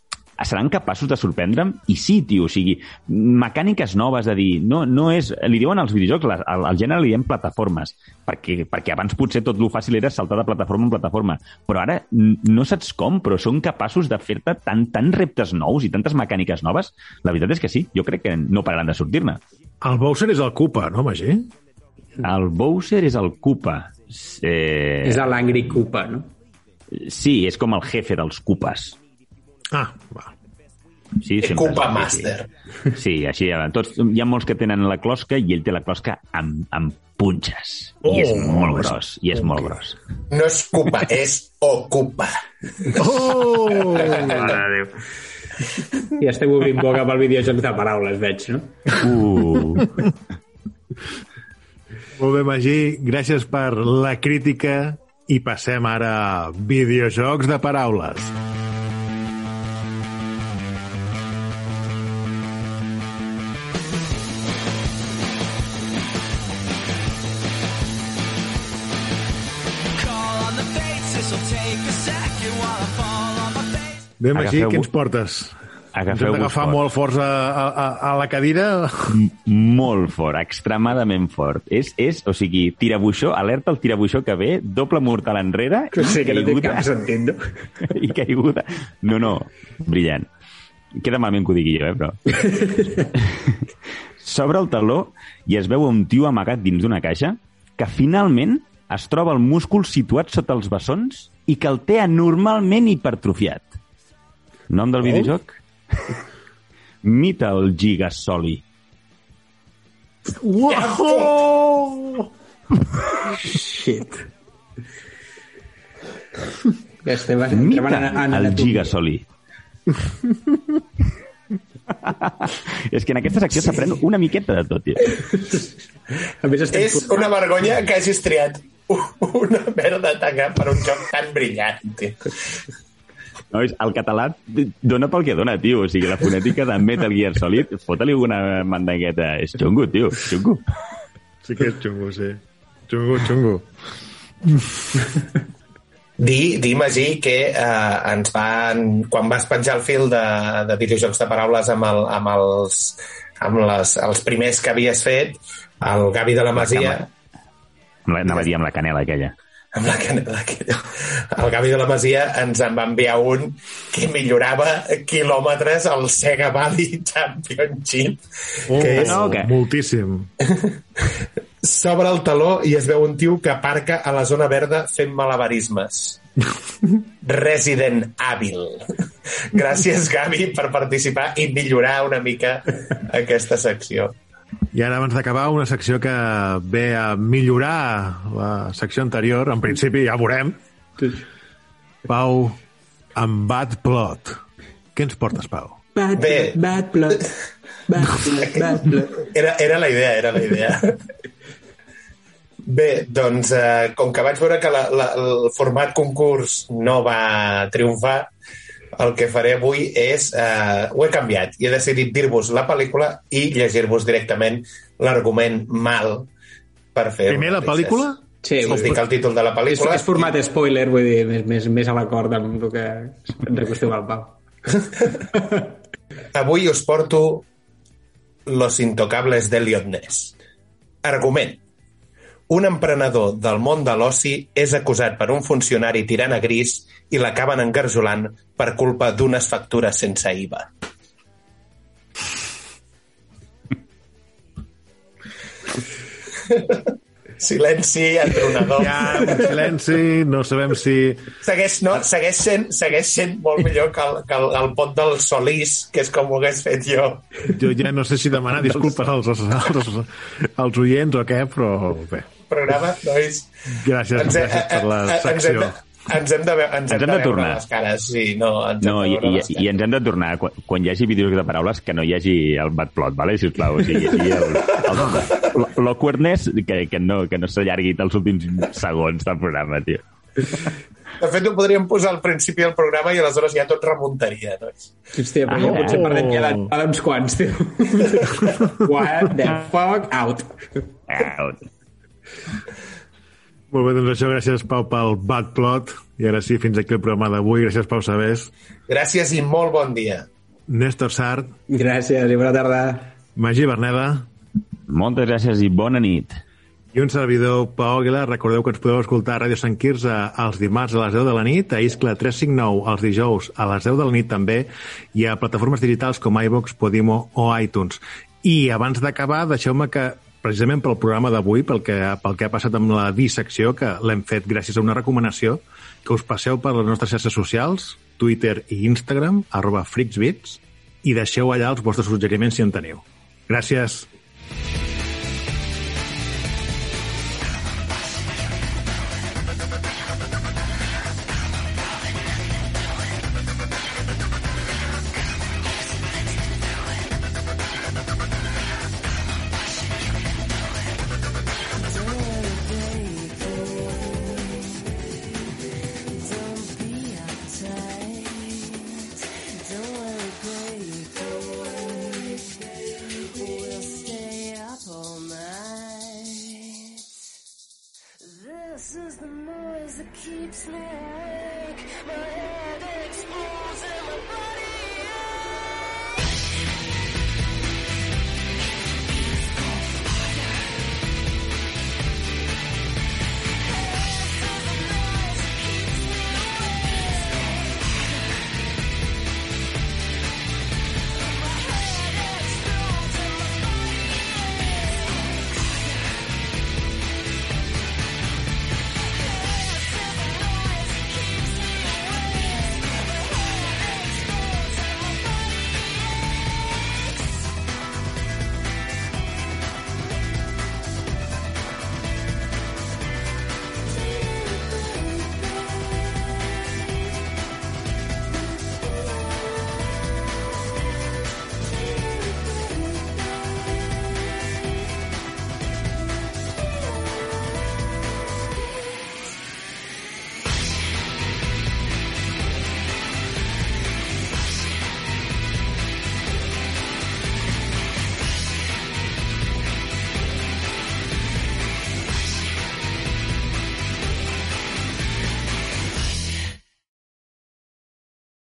seran capaços de sorprendre'm? I sí, tio, o sigui, mecàniques noves de dir, no, no és... Li diuen als videojocs, la- al, al gènere li diem plataformes, perquè, perquè abans potser tot lo fàcil era saltar de plataforma en plataforma, però ara no saps com, però són capaços de fer-te tant, tant reptes nous i tantes mecàniques noves. La veritat és que sí, jo crec que no pararan de sortir-ne. El Bowser és el Koopa, no, Magí? El Bowser és el Koopa. Eh, És l'Angry Koopa, no? sí, és com el jefe dels Koopas. Ah, va. Sí, és- Master. Sí, així tots, hi ha molts que tenen la closca i ell té la closca amb, amb punxes. I és Oh, molt és- gros, i és molt gros. No és Koopa, és Ocupa. Oh! I esteu obrint boca pel videojoc de paraules, veig, no? Uh, Molt bé, Magí, gràcies per la crítica i passem ara a videojocs de paraules. Bé, Magí, Agafeu- què ens portes? Ens hem d'agafar molt forts a, a, a la cadira? M- Molt fort, extremadament fort. És, és o sigui, tirabuixó, alerta el tirabuixó que ve, doble mortal enrere, Que sí, que no té caiguda, cap sentit, no? i caiguda. No, no, brillant. Queda malament que ho digui jo, eh, però... S'obre el taló i es veu un tio amagat dins d'una caixa que finalment es troba el múscul situat sota els bessons i que el té anormalment hipertrofiat. Nom del videojoc? Metal Gigasoli. Uau! Shit. Ja estem, estem en, Mita en, en, el Gigasoli. és que en aquesta secció s'aprèn una miqueta de tot, tio. A més, estem És una vergonya que hagis triat una merda taca per un joc tan brillant, tio. No, és, el català dona pel que dona, tio. O sigui, la fonètica de Metal Gear Solid, fota-li una mandangueta. És xungo, tio, xungo. Sí que és xungo, sí. Xungo, xungo. Di, di Magí, que eh, ens van... Quan vas penjar el fil de, de videojocs de paraules amb, el, amb, els, amb les, els primers que havies fet, el Gavi de la Masia... Amb la- Anava a dir amb la canela aquella. Amb la canela aquella. El Gavi de la Masia ens en va enviar un que millorava quilòmetres al Sega Valley Championship, Oh, que és no, que- moltíssim. s'obre el taló i es veu un tio que aparca a la zona verda fent malabarismes. Resident Evil. Gràcies, Gavi, per participar i millorar una mica aquesta secció. I ara, abans d'acabar, una secció que ve a millorar la secció anterior. En principi, ja veurem. Pau, amb Bad Plot. Què ens portes, Pau? Bad Bé. bad blood. Bad blood, bad blood. Era, era la idea, era la idea. Bé, doncs, eh, com que vaig veure que la, la, el format concurs no va triomfar, el que faré avui és... Eh, ho he canviat i he decidit dir-vos la pel·lícula i llegir-vos directament l'argument mal per fer... Primer la pel·lícula? Sí, Us dic el títol de la és, pel·lícula. és format spoiler, vull dir, més, més, més a l'acord amb el que ens acostuma al Pau. Avui us porto Los intocables d'Eliot Ness. Argument. Un emprenedor del món de l'oci és acusat per un funcionari tirant a gris i l'acaben engarjolant per culpa d'unes factures sense IVA. Silenci, entronador. Ja, un silenci, no sabem si... Segueix, no, segueix, sent, segueix sent molt millor que el, que el, el pot del Solís, que és com ho hagués fet jo. Jo ja no sé si demanar disculpes als, als, als, als oients o què, però bé. Programa, nois. Gràcies, Ens, gràcies per la eh, eh, ens, hem secció. de, ens hem de, ens hem hem de, tornar. les cares. Sí, no, ens No, hem i, de i, les i cares. ens hem de tornar, quan, quan hi hagi vídeos de paraules, que no hi hagi el bad plot, vale? sisplau. O sigui, i l'awkwardness que, que no, que no s'allargui els últims segons del programa, tio. De fet, ho podríem posar al principi del programa i aleshores ja tot remuntaria. Doncs. Hòstia, però Ah, jo potser oh. perdem ja la d'uns quants, tio. What the fuck? Out. Out. Molt bé, doncs això, gràcies, Pau, pel bad plot. I ara sí, fins aquí el programa d'avui. Gràcies, Pau Sabés. Gràcies i molt bon dia. Néstor Sart, Gràcies i bona tarda. Magí Berneda Moltes gràcies i bona nit. i un servidor, Pau Aguilar. Recordeu que ens podeu escoltar a Ràdio Sant Quirze els dimarts a les 10 de la nit, a Iscla 359 els dijous a les 10 de la nit també, i a plataformes digitals com iVox, Podimo o iTunes. I abans d'acabar, deixeu-me que precisament pel programa d'avui, pel, que, pel que ha passat amb la dissecció, que l'hem fet gràcies a una recomanació, que us passeu per les nostres xarxes socials, Twitter i Instagram, arroba freaksbits, i deixeu allà els vostres suggeriments si en teniu. Gràcies.